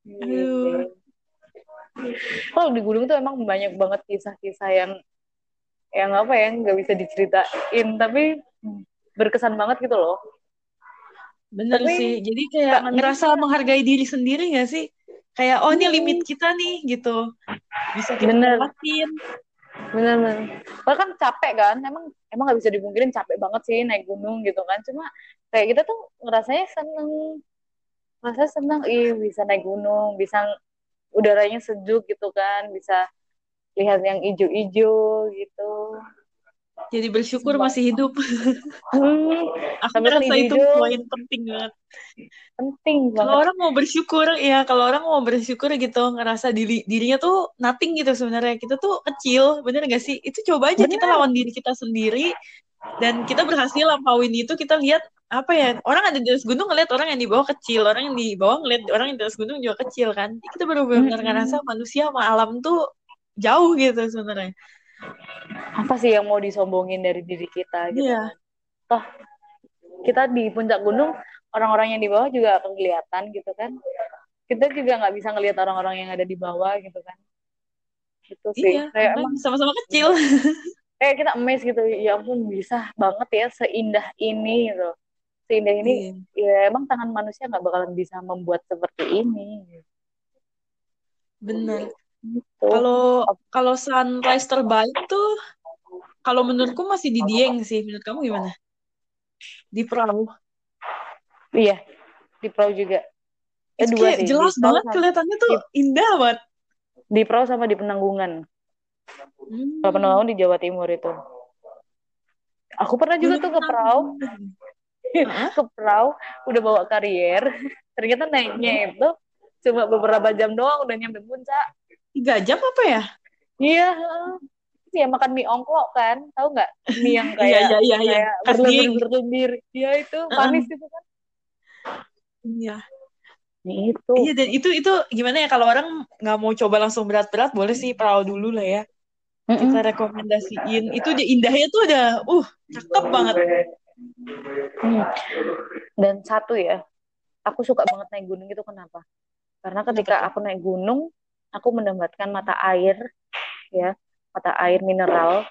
aduh Gitu. Kalau di gunung tuh emang banyak banget kisah-kisah yang yang apa ya nggak bisa diceritain tapi berkesan banget gitu loh. Bener Tapi sih. Jadi kayak ngerasa menghargai diri sendiri gak sih? Kayak, oh ini limit Mm-mm. kita nih, gitu. Bisa kita Bener, lewatin. bener, bener. Bahkan capek kan, emang emang nggak bisa dimungkirin capek banget sih naik gunung gitu kan. Cuma kayak kita tuh ngerasanya seneng, ngerasa seneng, ih bisa naik gunung, bisa udaranya sejuk gitu kan, bisa lihat yang ijo-ijo gitu. Jadi bersyukur masih hidup. Hmm, Aku tapi ngerasa itu poin penting banget. penting Kalau banget. orang mau bersyukur, ya kalau orang mau bersyukur gitu, ngerasa diri dirinya tuh nothing gitu sebenarnya. Kita tuh kecil, bener gak sih? Itu coba aja kita Bener. lawan diri kita sendiri, dan kita berhasil lampauin itu, kita lihat apa ya orang ada di atas gunung ngeliat orang yang di bawah kecil orang yang di bawah ngeliat orang yang di atas gunung juga kecil kan kita baru benar Mm-mm. ngerasa manusia sama alam tuh jauh gitu sebenarnya Apa sih yang mau disombongin dari diri kita gitu iya kan? Toh kita di puncak gunung orang-orang yang di bawah juga akan kelihatan gitu kan. Kita juga nggak bisa ngelihat orang-orang yang ada di bawah gitu kan. Itu sih. iya Kayak emang sama-sama kecil kayak kita amazed gitu. Ya ampun bisa banget ya seindah ini gitu. Seindah ini iya ya emang tangan manusia nggak bakalan bisa membuat seperti ini. bener Gitu. kalau kalau sunrise terbaik tuh kalau menurutku masih di Dieng sih menurut kamu gimana di perahu Iya, di perahu juga. Eh dua sih, jelas banget kelihatannya tuh di, indah banget di perahu sama di penanggungan. Kalau hmm. penanggungan di Jawa Timur itu. Aku pernah juga gunung tuh ke perahu, ke perahu udah bawa karier. Ternyata naiknya itu cuma beberapa jam doang udah nyampe puncak. tiga jam apa ya Iya, ya makan mie ongklok kan, tahu nggak? Mie yang iya kayak iya iya iya kayak berlendir berlendir. Iya itu manis itu kan. iya itu. Iya dan itu itu gimana ya kalau orang nggak mau coba langsung berat-berat boleh sih perahu dulu lah ya kita rekomendasiin itu indahnya tuh udah uh cakep banget Hmm. Dan satu ya, aku suka banget naik gunung itu kenapa? Karena ketika aku naik gunung, aku mendapatkan mata air ya mata air mineral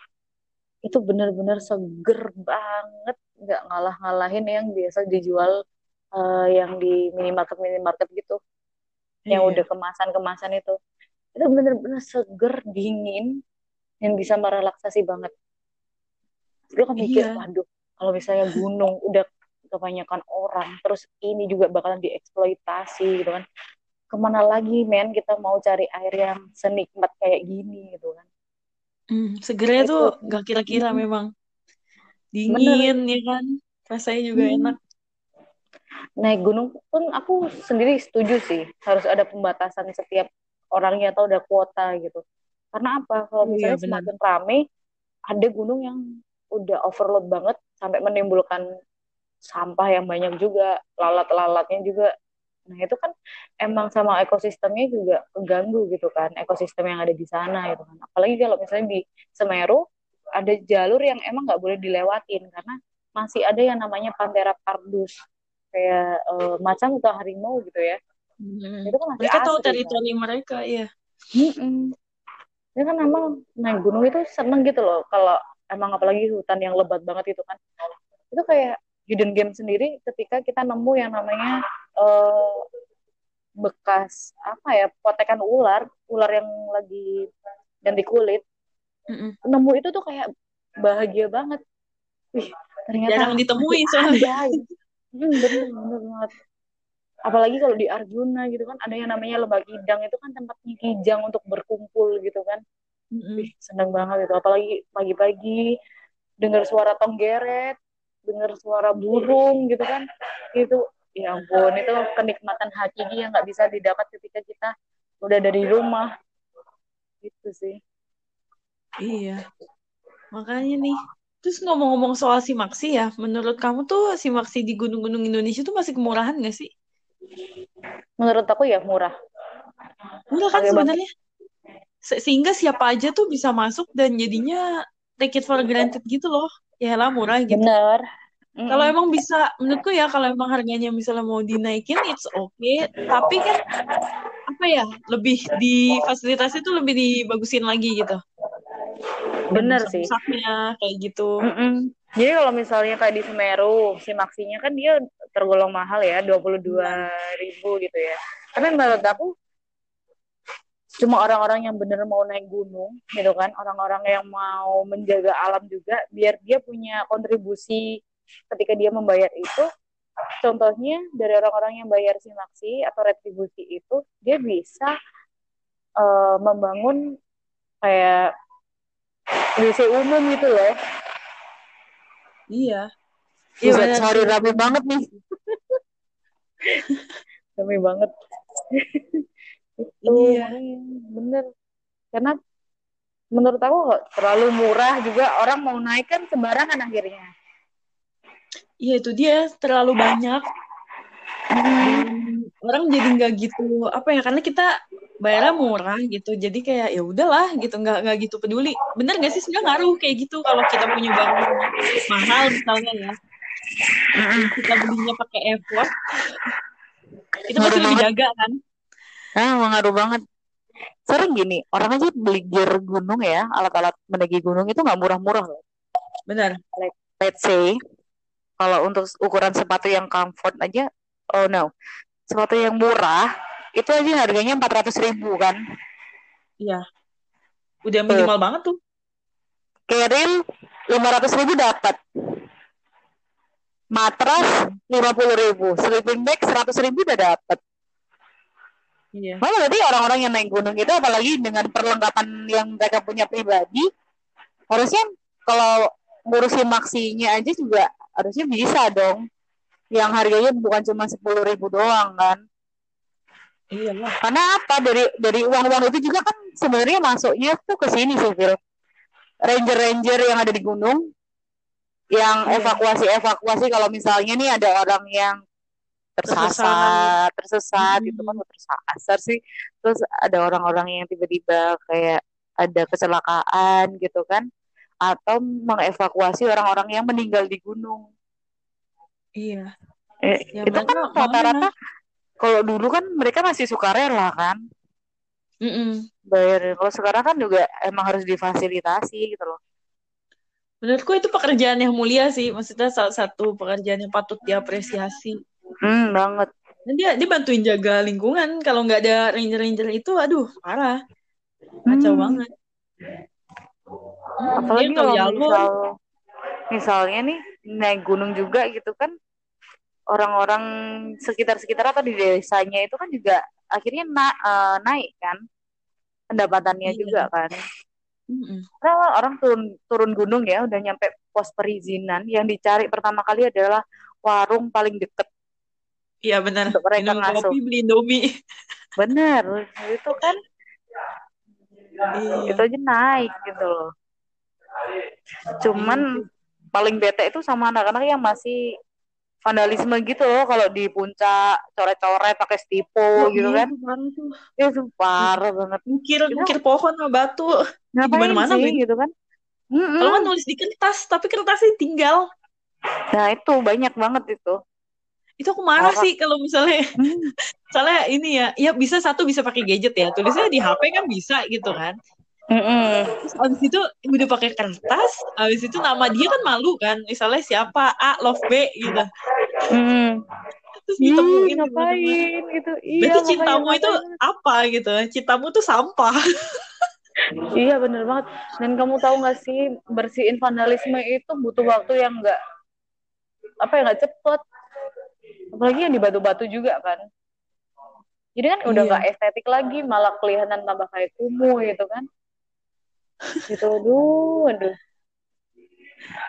itu benar-benar seger banget nggak ngalah-ngalahin yang biasa dijual uh, yang di minimarket minimarket gitu iya. yang udah kemasan-kemasan itu itu benar-benar seger dingin yang bisa merelaksasi banget lu kan mikir iya. waduh kalau misalnya gunung udah kebanyakan orang terus ini juga bakalan dieksploitasi gitu kan. Ke mana lagi men kita mau cari air yang senikmat kayak gini gitu kan. Hmm, segernya tuh gak kira-kira hmm. memang. Dingin Bener. ya kan? Rasanya juga hmm. enak. Naik gunung pun aku sendiri setuju sih harus ada pembatasan setiap orangnya atau ada kuota gitu. Karena apa? Kalau iya, misalnya iya, semakin rame ada gunung yang udah overload banget sampai menimbulkan sampah yang banyak juga lalat-lalatnya juga nah itu kan emang sama ekosistemnya juga keganggu gitu kan ekosistem yang ada di sana gitu kan apalagi kalau misalnya di Semeru ada jalur yang emang nggak boleh dilewatin karena masih ada yang namanya Panthera pardus kayak uh, macan atau harimau gitu ya hmm. itu kan masih mereka asli, tahu teritori kan? mereka ya hmm. ini kan emang naik gunung itu seneng gitu loh kalau emang apalagi hutan yang lebat banget itu kan. Itu kayak hidden game sendiri ketika kita nemu yang namanya uh, bekas apa ya potekan ular ular yang lagi ganti kulit. Mm-hmm. nemu itu tuh kayak bahagia banget. Wih ternyata jarang ditemui soalnya. hmm, bener bener banget. Apalagi kalau di Arjuna gitu kan ada yang namanya lembah Kidang. Itu kan tempatnya kijang untuk berkumpul gitu kan mm-hmm. Wih, seneng banget itu. Apalagi pagi-pagi dengar suara tonggeret dengar suara burung gitu kan. Itu ya ampun itu kenikmatan hakiki yang nggak bisa didapat ketika kita udah dari rumah. Gitu sih. Iya. Makanya nih terus ngomong-ngomong soal simaksi ya menurut kamu tuh simaksi di gunung-gunung Indonesia tuh masih kemurahan gak sih? Menurut aku ya murah. Murah kan sebenarnya Se sehingga siapa aja tuh bisa masuk dan jadinya take it for granted gitu loh ya lah murah gitu bener mm Kalau emang bisa, menurutku ya kalau emang harganya misalnya mau dinaikin, it's okay. Tapi kan apa ya, lebih di fasilitasnya tuh lebih dibagusin lagi gitu. Bener sih. kayak gitu. Mm-mm. Jadi kalau misalnya kayak di Semeru, si maksinya kan dia tergolong mahal ya, dua puluh dua ribu gitu ya. Karena menurut aku cuma orang-orang yang bener mau naik gunung gitu kan. Orang-orang yang mau menjaga alam juga biar dia punya kontribusi ketika dia membayar itu. Contohnya dari orang-orang yang bayar simaksi atau retribusi itu dia bisa uh, membangun kayak WC umum gitu loh. Iya. Iya, sorry rame banget nih. rame banget. Itu iya. bener. Karena menurut aku terlalu murah juga. Orang mau naik kan sembarangan akhirnya. Iya itu dia. Terlalu banyak. Dan orang jadi nggak gitu apa ya karena kita bayarnya murah gitu. Jadi kayak ya udahlah gitu. Nggak nggak gitu peduli. Bener gak sih? Sebenarnya ngaruh kayak gitu kalau kita punya barang mahal misalnya ya. Kita belinya pakai effort. Itu pasti lebih jaga kan ah mengaruh banget sering gini orang aja beli gear gunung ya alat-alat mendaki gunung itu nggak murah-murah loh benar like, let's say kalau untuk ukuran sepatu yang comfort aja, oh no, sepatu yang murah itu aja harganya empat ratus ribu kan? Iya, udah minimal banget tuh. Keril lima ratus ribu dapat. Matras lima puluh ribu, sleeping bag seratus ribu udah dapat. Iya. Malah berarti orang-orang yang naik gunung itu apalagi dengan perlengkapan yang mereka punya pribadi, harusnya kalau ngurusin maksinya aja juga harusnya bisa dong. Yang harganya bukan cuma sepuluh ribu doang kan. Iya lah. Karena apa? Dari dari uang uang itu juga kan sebenarnya masuknya tuh ke sini sih Phil ranger ranger yang ada di gunung yang iya. evakuasi evakuasi kalau misalnya nih ada orang yang tersasar tersesat hmm. itu kan tersasar sih terus ada orang-orang yang tiba-tiba kayak ada kecelakaan gitu kan atau mengevakuasi orang-orang yang meninggal di gunung. Iya. Eh, ya, itu kan rata-rata kalau dulu kan mereka masih suka rela kan. Mm-mm. bayar kalau sekarang kan juga emang harus difasilitasi gitu loh Menurutku itu pekerjaan yang mulia sih. Maksudnya salah satu pekerjaan yang patut diapresiasi. Hmm banget Dan dia dia bantuin jaga lingkungan. Kalau nggak ada ranger-ranger itu, aduh parah, kacau Hmm. banget. Hmm, apalagi dia kalau jalur. misal misalnya nih naik gunung juga gitu kan orang-orang sekitar-sekitar atau di desanya itu kan juga akhirnya na- eh, naik kan pendapatannya Iya. juga kan Mm-mm. karena orang turun turun gunung ya udah nyampe pos perizinan yang dicari pertama kali adalah warung paling deket Iya benar. untuk mereka Minum ngasuh kopi, beli Indomie. bener itu kan Iya. itu aja naik gitu loh cuman paling bete itu sama anak-anak yang masih vandalisme gitu loh kalau di puncak coret-coret pakai stipo Oh, gitu iya, kan tuh. itu parah banget Ngukir, ngukir pohon sama batu. Di ngapain mana-mana sih gitu kan Mm-mm. Kalau kan nulis di kertas, tapi kertasnya tinggal. nah itu banyak banget itu Itu aku marah Parah. sih kalau misalnya Hmm. soalnya ini ya, ya bisa satu bisa pakai gadget ya. Tulisnya di HP kan bisa gitu kan. Mm-mm. Terus abis itu udah pakai kertas, abis itu nama dia kan malu kan. Misalnya siapa A Love B gitu. Mm. Terus ditemuin di mana-mana. ngapain gitu iya Berarti cintamu itu ngapain. apa gitu? Cintamu tuh sampah. iya bener banget dan kamu tahu nggak sih bersihin vandalisme itu butuh waktu yang nggak apa ya nggak cepet apalagi yang di batu-batu juga kan. Jadi kan udah Iya. nggak estetik lagi malah kelihatan tambah kayak kumuh gitu kan. Gitu aduh aduh.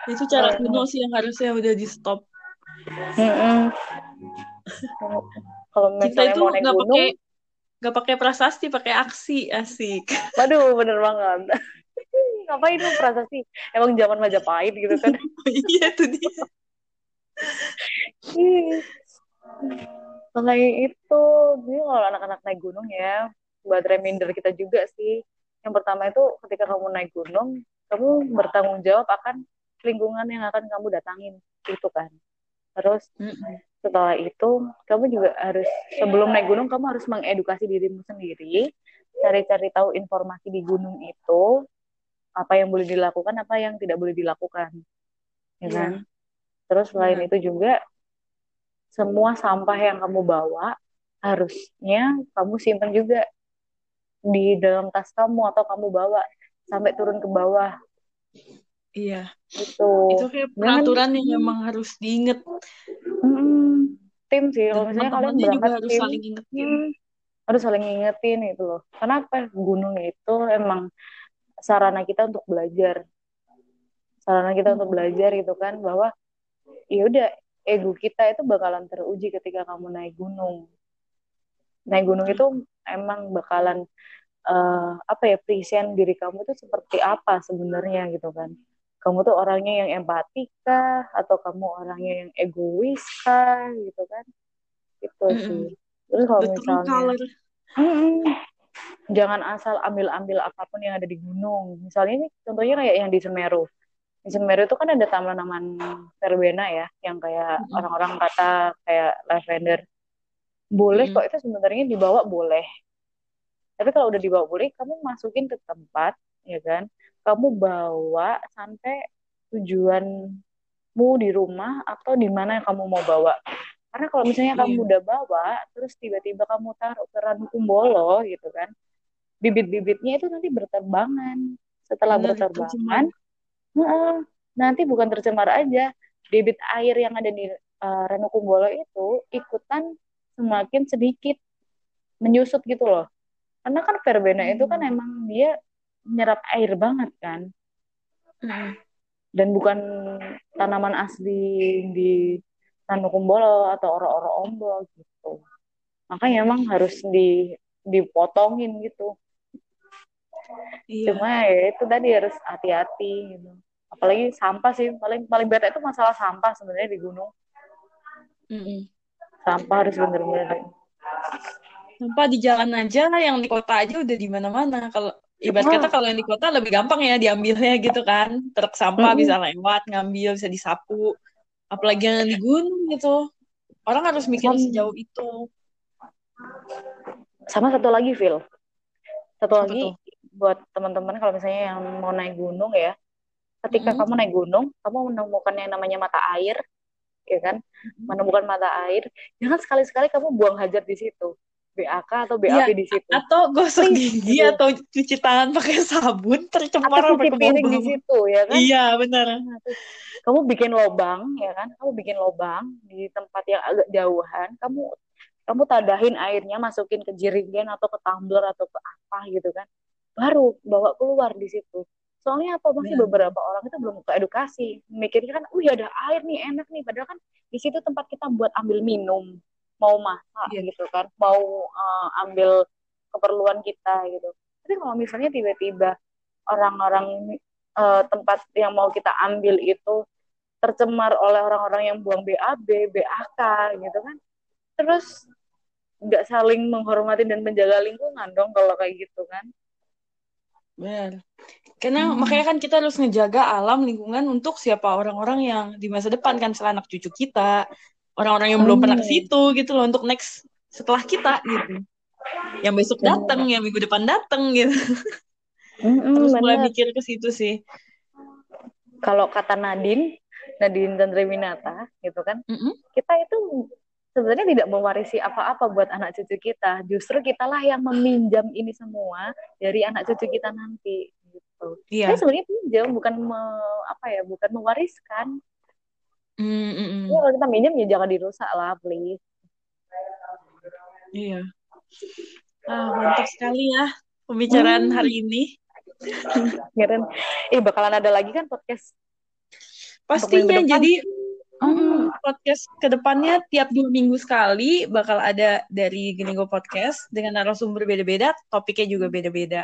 Itu cara kuno sih yang harusnya udah di stop. Kalau misalnya itu mau naik gunung. pakai nggak pakai prasasti, pakai aksi, asik. waduh bener banget. Ngapain lu prasasti? Emang zaman Majapahit gitu kan. Iya tuh dia. Selain itu, jadi kalau anak-anak naik gunung ya, buat reminder kita juga sih. Yang pertama itu ketika kamu naik gunung, kamu bertanggung jawab akan lingkungan yang akan kamu datangin, itu kan. Terus setelah itu, kamu juga harus sebelum naik gunung, kamu harus mengedukasi dirimu sendiri, cari-cari tahu informasi di gunung itu, apa yang boleh dilakukan, apa yang tidak boleh dilakukan, ya Iya. kan? Terus selain Benar. itu juga semua sampah yang kamu bawa harusnya kamu simpan juga di dalam tas kamu atau kamu bawa sampai turun ke bawah Iya. gitu. Itu kayak Jangan- peraturan yang memang harus diinget. Mm-mm. tim sih kalau Dan misalnya kalian teman-temannya juga berangkat harus tim saling ingetin. hmm, harus saling ngingetin itu loh. Kenapa gunung itu emang sarana kita untuk belajar. Sarana kita untuk belajar gitu kan bahwa ya udah ego kita itu bakalan teruji ketika kamu naik gunung. Naik gunung itu emang bakalan eh, apa ya present diri kamu itu seperti apa sebenarnya gitu kan. Kamu tuh orangnya yang empati kah atau kamu orangnya yang egois kah gitu kan. Itu sih. Terus kalau The true misalnya. Jangan asal ambil-ambil apa pun yang ada di gunung. Misalnya ini contohnya kayak yang di Semeru. Di Semeru itu kan ada taman-taman verbena ya, yang kayak Mm-mm. orang-orang kata kayak lavender. Boleh Mm-mm. kok itu sebenarnya dibawa boleh. Tapi kalau udah dibawa boleh, kamu masukin ke tempat, ya kan? Kamu bawa sampai tujuanmu di rumah atau di mana yang kamu mau bawa. Karena kalau misalnya kamu Iya. udah bawa, terus tiba-tiba kamu taruh ke Ranukumbolo gitu kan, bibit-bibitnya itu nanti berterbangan. Setelah Bener, berterbangan, nanti bukan tercemar aja, debit air yang ada di uh, Ranukumbolo itu ikutan semakin sedikit menyusut gitu loh. Karena kan verbena itu kan Hmm. emang dia menyerap air banget kan, Mm-mm. dan bukan tanaman asli di Ranukumbolo atau oro-oro ombok gitu. Makanya emang harus di dipotongin gitu. Iya. Cuma ya itu tadi harus hati-hati gitu. Apalagi sampah sih paling paling bete itu masalah sampah sebenarnya di gunung. Mm-mm. Sampah harus bener-bener. Sampah di jalan aja, yang di kota aja udah di mana-mana. Kalau ibarat Wah. kata kalau yang di kota lebih gampang ya diambilnya gitu kan. Truk sampah Mm-mm. bisa lewat, ngambil, bisa disapu. Apalagi yang di gunung gitu. Orang harus mikir Sam- sejauh itu. Sama satu lagi, Phil. Satu lagi Betul. buat teman-teman kalau misalnya yang mau naik gunung ya, ketika hmm. kamu naik gunung, kamu menemukan yang namanya mata air, ya kan? Hmm. Menemukan mata air, jangan sekali-sekali kamu buang hajar di situ. BAK atau BAP ya, di situ. Atau gosok gigi gitu. atau cuci tangan pakai sabun tercemar atau cuci piring di situ ya kan? Iya, benar. Kamu bikin lobang ya kan? Kamu bikin lobang di tempat yang agak jauhan, kamu kamu tadahin airnya masukin ke jerigen atau ke tumbler atau ke apa gitu kan. Baru bawa keluar di situ. Soalnya apa masih ya. beberapa orang itu belum ke edukasi, mikirnya kan, "Uh, ya ada air nih, enak nih." Padahal kan di situ tempat kita buat ambil minum mau masak yeah. gitu kan mau uh, ambil keperluan kita gitu tapi kalau misalnya tiba-tiba orang-orang uh, tempat yang mau kita ambil itu tercemar oleh orang-orang yang buang BAB, BAK gitu kan terus nggak saling menghormati dan menjaga lingkungan dong kalau kayak gitu kan Benar. Karena hmm. makanya kan kita harus ngejaga alam lingkungan untuk siapa? Orang-orang yang di masa depan kan setelah anak cucu kita, orang-orang yang belum pernah ke hmm. situ gitu loh untuk next setelah kita gitu. Yang besok datang yang minggu depan datang gitu. Mm terus mulai mikir ke situ sih. Kalau kata Nadine Nadine dan Reminata gitu kan mm-hmm. kita itu sebenarnya tidak mewarisi apa-apa buat anak cucu kita. Justru kitalah yang meminjam ini semua dari anak cucu kita nanti gitu iya. sebenarnya pinjam bukan me, apa ya bukan mewariskan Mm, mm, mm. Ya, kalau kita minjem ya jangan dirusak lah, please. Iya. Ah, mantap sekali ya pembicaraan hmm. hari ini. Keren. Eh, bakalan ada lagi kan podcast? Pastinya. Jadi Hmm, podcast ke depannya tiap dua minggu sekali bakal ada dari Genigo Podcast dengan narasumber beda-beda, topiknya juga beda-beda.